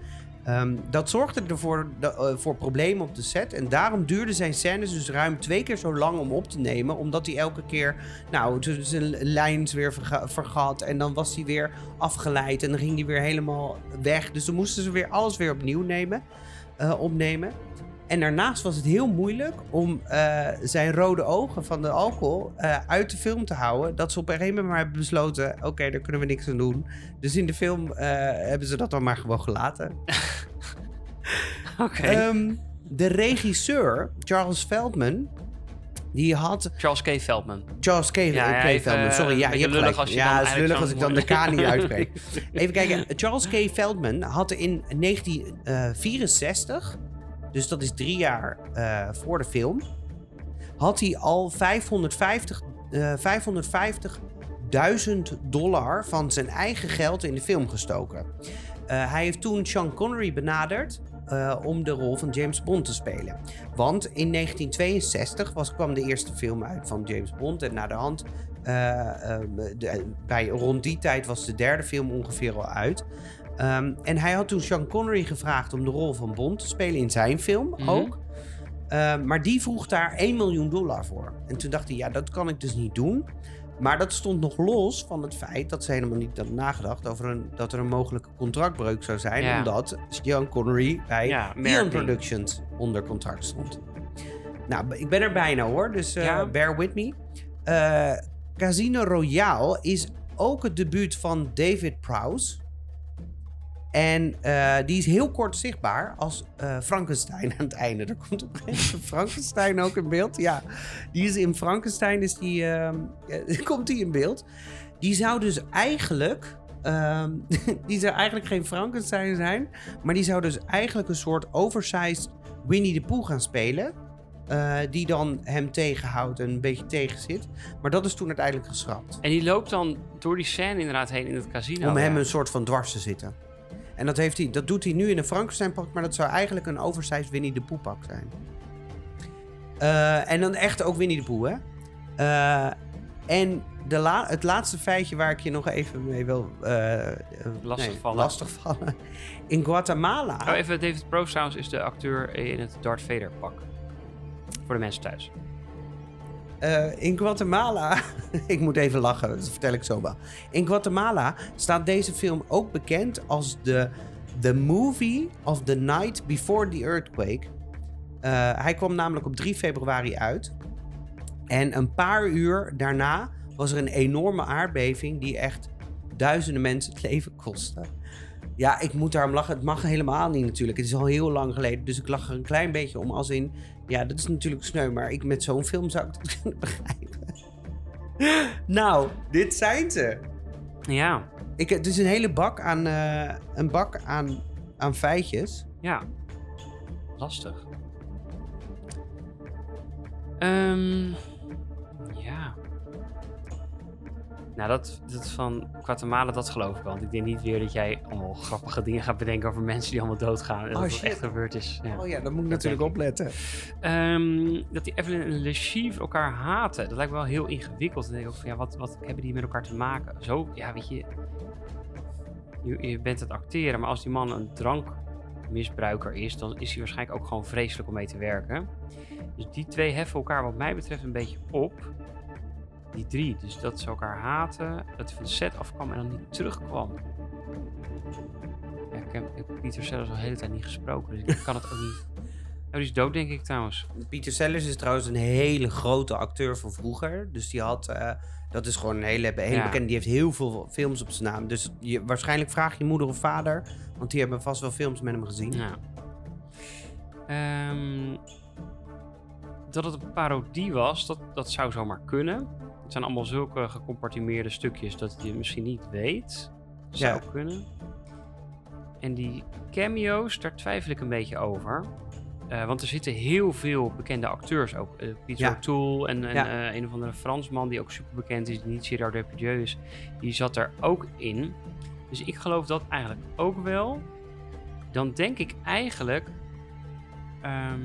Ehm, dat zorgde ervoor eh, voor problemen op de set. En daarom duurden zijn scènes dus ruim twee keer zo lang om op te nemen. Omdat hij elke keer nou, zijn lijns weer verga- vergat. En dan was hij weer afgeleid. En dan ging hij weer helemaal weg. Dus dan moesten ze weer alles weer opnieuw nemen, eh, opnemen. En daarnaast was het heel moeilijk om eh, zijn rode ogen van de alcohol eh, uit de film te houden. Dat ze op een gegeven moment maar hebben besloten: oké, daar kunnen we niks aan doen. Dus in de film eh, hebben ze dat dan maar gewoon gelaten. <laughs> Oké. Ehm, de regisseur, Charles Feldman, die had. Charles K. Veldman. Charles K. Ja, K. Feldman, sorry. Ja, je hebt lullig als je ja, dan het is lullig als ik dan de K niet <laughs> uitspreek. Even kijken. Charles K. Feldman had in 1964, dus dat is drie jaar eh, voor de film, had hij al 550, eh 550.000 dollar van zijn eigen geld in de film gestoken. Eh, hij heeft toen Sean Connery benaderd eh, om de rol van James Bond te spelen. Want in 1962 was, kwam de eerste film uit van James Bond. En na de hand, bij, rond die tijd was de derde film ongeveer al uit. Ehm, en hij had toen Sean Connery gevraagd om de rol van Bond te spelen in zijn film Mhm. ook. Ehm, maar die vroeg daar 1 miljoen dollar voor. En toen dacht hij, ja, dat kan ik dus niet doen. Maar dat stond nog los van het feit dat ze helemaal niet hadden nagedacht over een, dat er een mogelijke contractbreuk zou zijn. Ja. Omdat Sean Connery bij Ja. Productions onder contract stond. Nou, ik ben er bijna hoor, dus eh, Ja. bear with me. Eh, Casino Royale is ook het debuut van David Prowse. En eh, die is heel kort zichtbaar als eh, Frankenstein aan het einde. Er komt op een gegeven moment Frankenstein ook in beeld. Ja, die is in Frankenstein is die, ehm, eh, <laughs> komt die in beeld. Die zou dus eigenlijk... ehm, <laughs> die zou eigenlijk geen Frankenstein zijn. Maar die zou dus eigenlijk een soort oversized Winnie de Pooh gaan spelen. die dan hem tegenhoudt en een beetje tegenzit. Maar dat is toen uiteindelijk geschrapt. En die loopt dan door die scène inderdaad heen in het casino. om hem een soort van dwars te zitten. En dat, heeft hij, dat doet hij nu in een Frankenstein pak, maar dat zou eigenlijk een oversized Winnie de Pooh pak zijn. Eh, en dan echt ook Winnie de Pooh, hè? Eh, en de la- het laatste feitje waar ik je nog even mee wil... eh, eh, Lastigvallen. lastigvallen. In Guatemala... Oh, even David Prowse trouwens is de acteur in het Darth Vader pak. Voor de mensen thuis. Eh, in Guatemala, <laughs> ik moet even lachen, dat vertel ik zo wel. In Guatemala staat deze film ook bekend als de The Movie of the Night Before the Earthquake. Eh, hij kwam namelijk op 3 februari uit. En een paar uur daarna was er een enorme aardbeving die echt duizenden mensen het leven kostte. Ja, ik moet daarom lachen. Het mag helemaal niet natuurlijk. Het is al heel lang geleden. Dus ik lach er een klein beetje om als in... Ja, dat is natuurlijk sneu, maar ik, met zo'n film zou ik dat <laughs> kunnen begrijpen. nou, dit zijn ze. Ja, Ik, het is een hele bak aan, eh, een bak aan, aan feitjes. ja. Lastig. Ehm, ja. Nou, dat, dat van Guatemala, dat geloof ik wel. Want ik denk niet weer dat jij allemaal grappige dingen gaat bedenken over mensen die allemaal doodgaan. En dat Oh, het shit. echt gebeurd is. Ja. Oh ja, dan moet ik Dat natuurlijk opletten. Ehm, dat die Evelyn en Le Chiffre elkaar haten. Dat lijkt me wel heel ingewikkeld. Dan denk ik ook van, ja, wat, wat hebben die met elkaar te maken? Zo, ja, weet je... je, je bent het acteren, maar als die man een drankmisbruiker is, dan is hij waarschijnlijk ook gewoon vreselijk om mee te werken. Dus die twee heffen elkaar wat mij betreft een beetje op. Die drie, dus dat ze elkaar haten, dat hij van de set afkwam en dan niet terugkwam. Ja, ik heb, ik heb Pieter zelfs al de hele tijd niet gesproken, dus ik <laughs> kan het ook niet. Oh, die is dood denk ik trouwens. Pieter Sellers is trouwens een hele grote acteur van vroeger. Dus die had... eh, dat is gewoon een hele, hele Ja. bekende. Die heeft heel veel films op zijn naam. Dus je, waarschijnlijk vraag je moeder of vader. Want die hebben vast wel films met hem gezien. Ja. Ehm, dat het een parodie was, dat, dat zou zomaar kunnen. Het zijn allemaal zulke gecompartimeerde stukjes dat je misschien niet weet. Zou Ja. kunnen. En die cameo's, daar twijfel ik een beetje over. Eh, want er zitten heel veel bekende acteurs ook. Eh Peter Ja. O'Toole en, en Ja. eh, een of andere Fransman die ook super bekend is, die niet Gerard Depardieu is. Die zat er ook in. Dus ik geloof dat eigenlijk ook wel. Dan denk ik eigenlijk... ehm,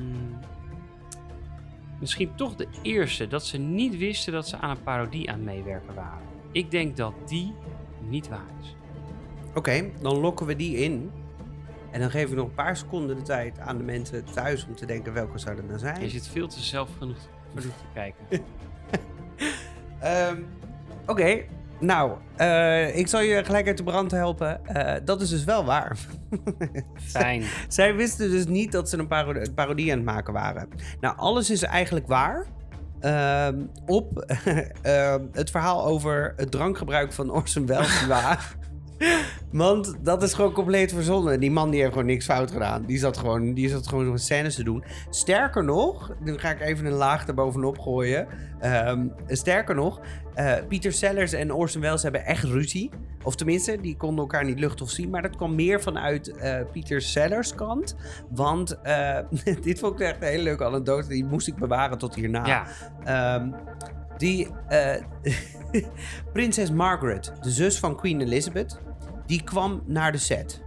misschien toch de eerste. Dat ze niet wisten dat ze aan een parodie aan meewerken waren. Ik denk dat die niet waar is. Oké, dan lokken we die in. En dan geven we nog een paar seconden de tijd aan de mensen thuis om te denken welke zou er nou zijn. Je zit veel te genoeg te kijken. <laughs> Ehm, Oké, nou, eh, ik zal je gelijk uit de brand helpen. Eh, dat is dus wel waar. <laughs> Fijn. Zij wisten dus niet dat ze een paro- een parodie aan het maken waren. Nou, alles is eigenlijk waar. Ehm, op <laughs> ehm, het verhaal over het drankgebruik van Orson Welles. waar. <laughs> Want dat is gewoon compleet verzonnen. Die man die heeft gewoon niks fout gedaan. Die zat gewoon, die zat gewoon zo'n scènes te doen. Sterker nog, nu ga ik even een laag erbovenop gooien. Ehm, sterker nog, eh, Pieter Sellers en Orson Welles hebben echt ruzie. Of tenminste, die konden elkaar niet luchtig zien. Maar dat kwam meer vanuit eh Pieter Sellers kant. Want eh, <laughs> dit vond ik echt een hele leuke anekdote. Die moest ik bewaren tot hierna. Ja, Ehm, die <laughs> prinses Margaret, de zus van Queen Elizabeth, die kwam naar de set.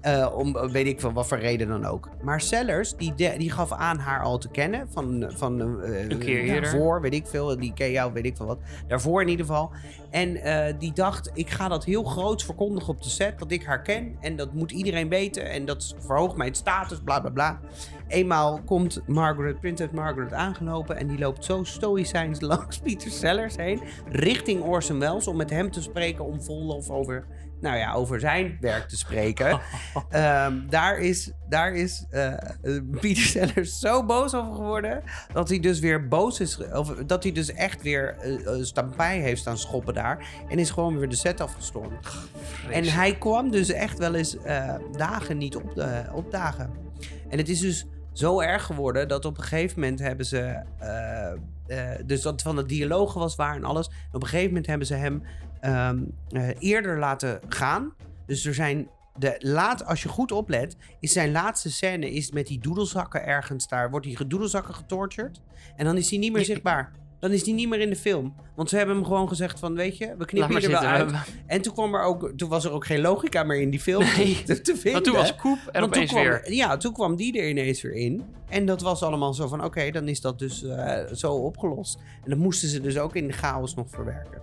Eh, om weet ik van wat voor reden dan ook. Maar Sellers, die, de- die gaf aan haar al te kennen. Van, van eh, Een keer eerder. Daarvoor, weet ik veel. Die ken jou, weet ik veel wat. Daarvoor in ieder geval. En eh, die dacht, ik ga dat heel groots verkondigen op de set. Dat ik haar ken. En dat moet iedereen weten. En dat verhoogt mijn status, bla bla bla. Eenmaal komt Margaret, Prinses Margaret aangelopen. En die loopt zo stoïcijns <laughs> langs Peter Sellers heen. Richting Orson Welles. Om met hem te spreken. Om vol of over, nou ja, over zijn werk te spreken. <laughs> Ehm, daar is, daar is eh, Peter Sellers zo boos over geworden. Dat hij dus weer boos is. Of dat hij dus echt weer eh, stampij heeft staan schoppen daar. En is gewoon weer de set afgestormd. En hij kwam dus echt wel eens dagen niet op de, opdagen. En het is dus zo erg geworden dat op een gegeven moment hebben ze. dus dat van de dialogen was waar en alles. En op een gegeven moment hebben ze hem ehm, eh, eerder laten gaan. Dus er zijn. De laat, als je goed oplet, is zijn laatste scène is met die doedelzakken ergens daar. Wordt hij gedoedelzakken getortured. En dan is hij niet meer zichtbaar. Dan is hij niet meer in de film. Want ze hebben hem gewoon gezegd van, weet je, we knippen je er wel uit. En toen, kwam er ook, toen was er ook geen logica meer in die film Nee. <laughs> te, te vinden. Want toen was Koep er opeens kwam, weer. Ja, toen kwam die er ineens weer in. En dat was allemaal zo van, oké, dan is dat dus eh, zo opgelost. En dat moesten ze dus ook in de chaos nog verwerken.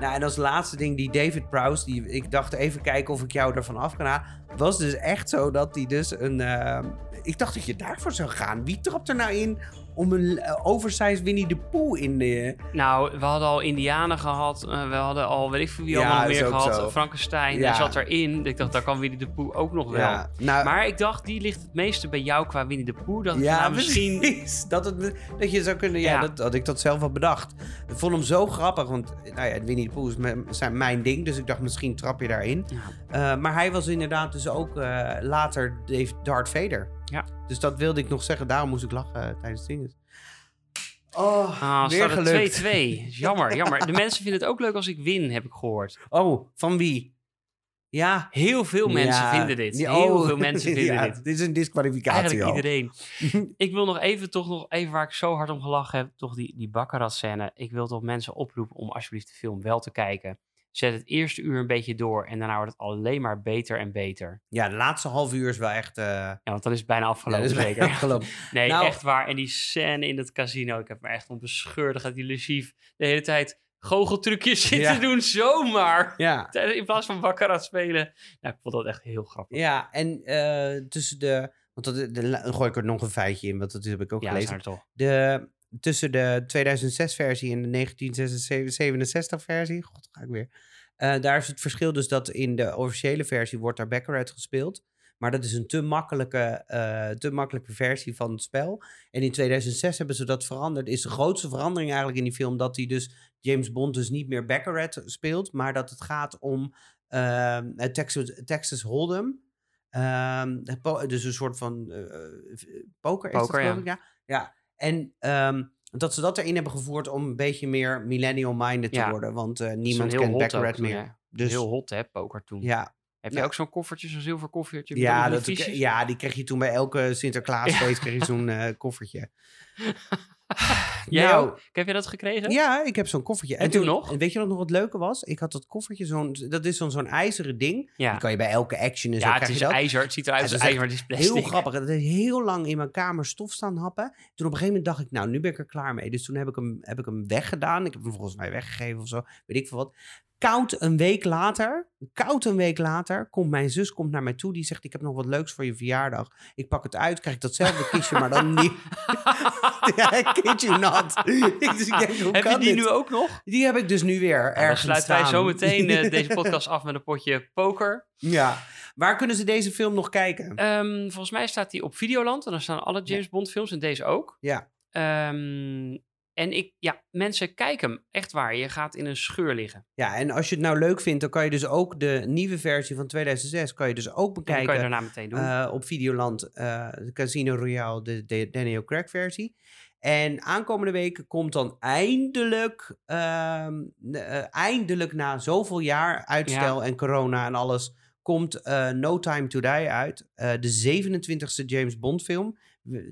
Nou, en als laatste ding, die David Prowse, die, ik dacht even kijken of ik jou ervan af kan halen. Was dus echt zo dat hij dus een... eh, ik dacht dat je daarvoor zou gaan. Wie trapt er nou in om een uh, oversized Winnie de Pooh in de... Nou, we hadden al Indianen gehad. eh, we hadden al, weet ik veel wie Ja, allemaal nog is meer gehad. zo. Frankenstein Ja. zat erin. Ik dacht, daar kan Winnie de Pooh ook nog wel. Ja, nou, Maar ik dacht, die ligt het meeste bij jou qua Winnie de Pooh. Dat Ja, nou misschien... precies. <laughs> Dat, het, dat je zou kunnen... Ja. Dat, had ik dat zelf wel bedacht. Ik vond hem zo grappig, want nou ja, Winnie de Pooh is mijn, zijn mijn ding. Dus ik dacht, misschien trap je daarin. Eh, maar hij was inderdaad dus ook eh, later Dave Darth Vader. Ja. Dus dat wilde ik nog zeggen. Daarom moest ik lachen eh, tijdens het zingen. Oh, Ah, weer gelukt. het 2-2. <laughs> Jammer, jammer. De mensen vinden het ook leuk als ik win, heb ik gehoord. Oh, van wie? Ja. Heel veel mensen Ja, vinden dit. Heel oh, veel mensen vinden <laughs> ja, dit. Dit is een disqualificatie Eigenlijk al. iedereen. <laughs> ik wil nog even, toch nog even waar ik zo hard om gelachen heb, toch die, die Baccarat-scène. Ik wil toch mensen oproepen om alsjeblieft de film wel te kijken. Zet het eerste uur een beetje door en daarna wordt het alleen maar beter en beter. Ja, de laatste half uur is wel echt... eh Ja, want dan is het bijna afgelopen dat is zeker. afgelopen. <laughs> Nee, Nou- echt waar. En die scène in het casino, ik heb me echt om bescheurd. Gaat die Lucief de hele tijd goocheltrucjes zitten Ja. doen zomaar. Ja. <laughs> In plaats van baccarat spelen. Nou, ik vond dat echt heel grappig. Ja, en eh, tussen de... Want dat, de, dan gooi ik er nog een feitje in, want dat heb ik ook Ja, gelezen. De, tussen de 2006-versie en de 1967-versie, god, ga ik weer. Eh, daar is het verschil dus dat in de officiële versie wordt daar Baccarat gespeeld. Maar dat is een te makkelijke, eh, te makkelijke versie van het spel. En in 2006 hebben ze dat veranderd. Is de grootste verandering eigenlijk in die film dat hij dus James Bond dus niet meer Baccarat speelt, maar dat het gaat om het Texas, Texas Hold'em. Ehm, dus een soort van eh, eh, poker is Poker, dat, ja. Ja, en ehm, dat ze dat erin hebben gevoerd om een beetje meer millennial-minded te worden. Want eh, niemand kent Baccarat meer. Dus Heel hot, hè, poker toen. ja, Heb je ook zo'n koffertje, zo'n zilver koffertje? ja, dat, ja, die kreeg je toen bij elke Sinterklaasfeest kreeg je zo'n eh, koffertje. <laughs> Jij Nou, ook? Heb je dat gekregen? Ja, ik heb zo'n koffertje. En toen nog? En weet je wat nog wat leuke was? Ik had dat koffertje, zo'n, dat is zo'n zo'n ijzeren ding. Ja. Die kan je bij elke action en zo Ja, het is je ijzer. Het ziet eruit Ja, als is ijzer, maar het is plastic. Heel grappig. Dat heeft heel lang in mijn kamer stof staan happen. Toen op een gegeven moment dacht ik, nou, nu ben ik er klaar mee. Dus toen heb ik hem, heb ik hem weggedaan. Ik heb hem volgens mij weggegeven of zo. Weet ik veel wat. Koud een week later, koud een week later, komt mijn zus komt naar mij toe. Die zegt, ik heb nog wat leuks voor je verjaardag. Ik pak het uit, krijg ik datzelfde kistje, maar dan niet. <laughs> ja, kid you not. <laughs> Dus ik denk, hoe Heb je die dit? nu ook nog? Die heb ik dus nu weer Nou, dan ergens sluiten wij zo meteen eh, <laughs> deze podcast af met een potje poker. Ja. Waar kunnen ze deze film nog kijken? Ehm, volgens mij staat die op Videoland. En dan staan alle James Bond films en deze ook. Ja. Ehm, en ik, ja, mensen, kijk hem. Echt waar. Je gaat in een scheur liggen. Ja, en als je het nou leuk vindt, dan kan je dus ook de nieuwe versie van 2006 kan je dus ook bekijken. kan je daarna meteen doen. eh, op Videoland de Casino Royale, de, de Daniel Craig versie. En aankomende weken komt dan eindelijk, ehm, eh, eindelijk na zoveel jaar uitstel en corona en alles, komt No Time to Die uit. De 27e James Bond film.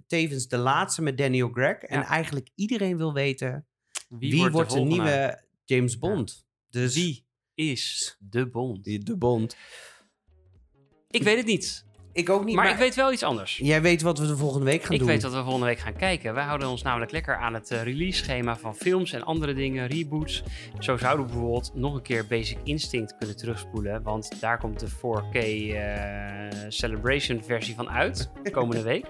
Tevens de laatste met Daniel Craig. En eigenlijk iedereen wil weten wie, wordt, wordt de, nieuwe James Bond. Dus Wie is de Bond? de Bond. Ik weet het niet. Ik ook niet, Maar, maar, ik weet wel iets anders. jij weet wat we de volgende week gaan Ik doen. weet wat we volgende week gaan kijken. Wij houden ons namelijk lekker aan het eh, release-schema van films en andere dingen, reboots. Zo zouden we bijvoorbeeld nog een keer Basic Instinct kunnen terugspoelen. Want daar komt de 4K eh, Celebration versie van uit, <laughs> komende week.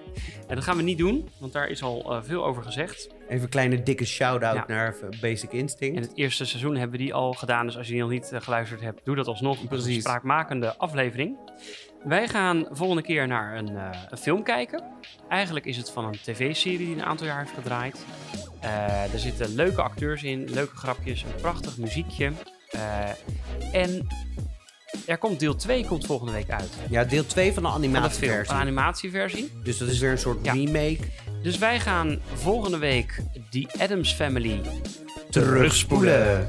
En dat gaan we niet doen, want daar is al eh, veel over gezegd. Even een kleine dikke shout-out Ja. naar Basic Instinct. En het eerste seizoen hebben we die al gedaan. Dus als je die nog niet geluisterd hebt, doe dat alsnog. Is een Precies. spraakmakende aflevering. Wij gaan volgende keer naar een, eh, een film kijken. Eigenlijk is het van een tv-serie die een aantal jaar heeft gedraaid. Eh, er zitten leuke acteurs in, leuke grapjes, een prachtig muziekje. Eh, en er komt deel 2 komt volgende week uit. Ja, deel 2 van de Van de animatieversie. animatieversie. Dus dat is weer een soort Ja. remake. Dus wij gaan volgende week The Addams Family Terugspoelen.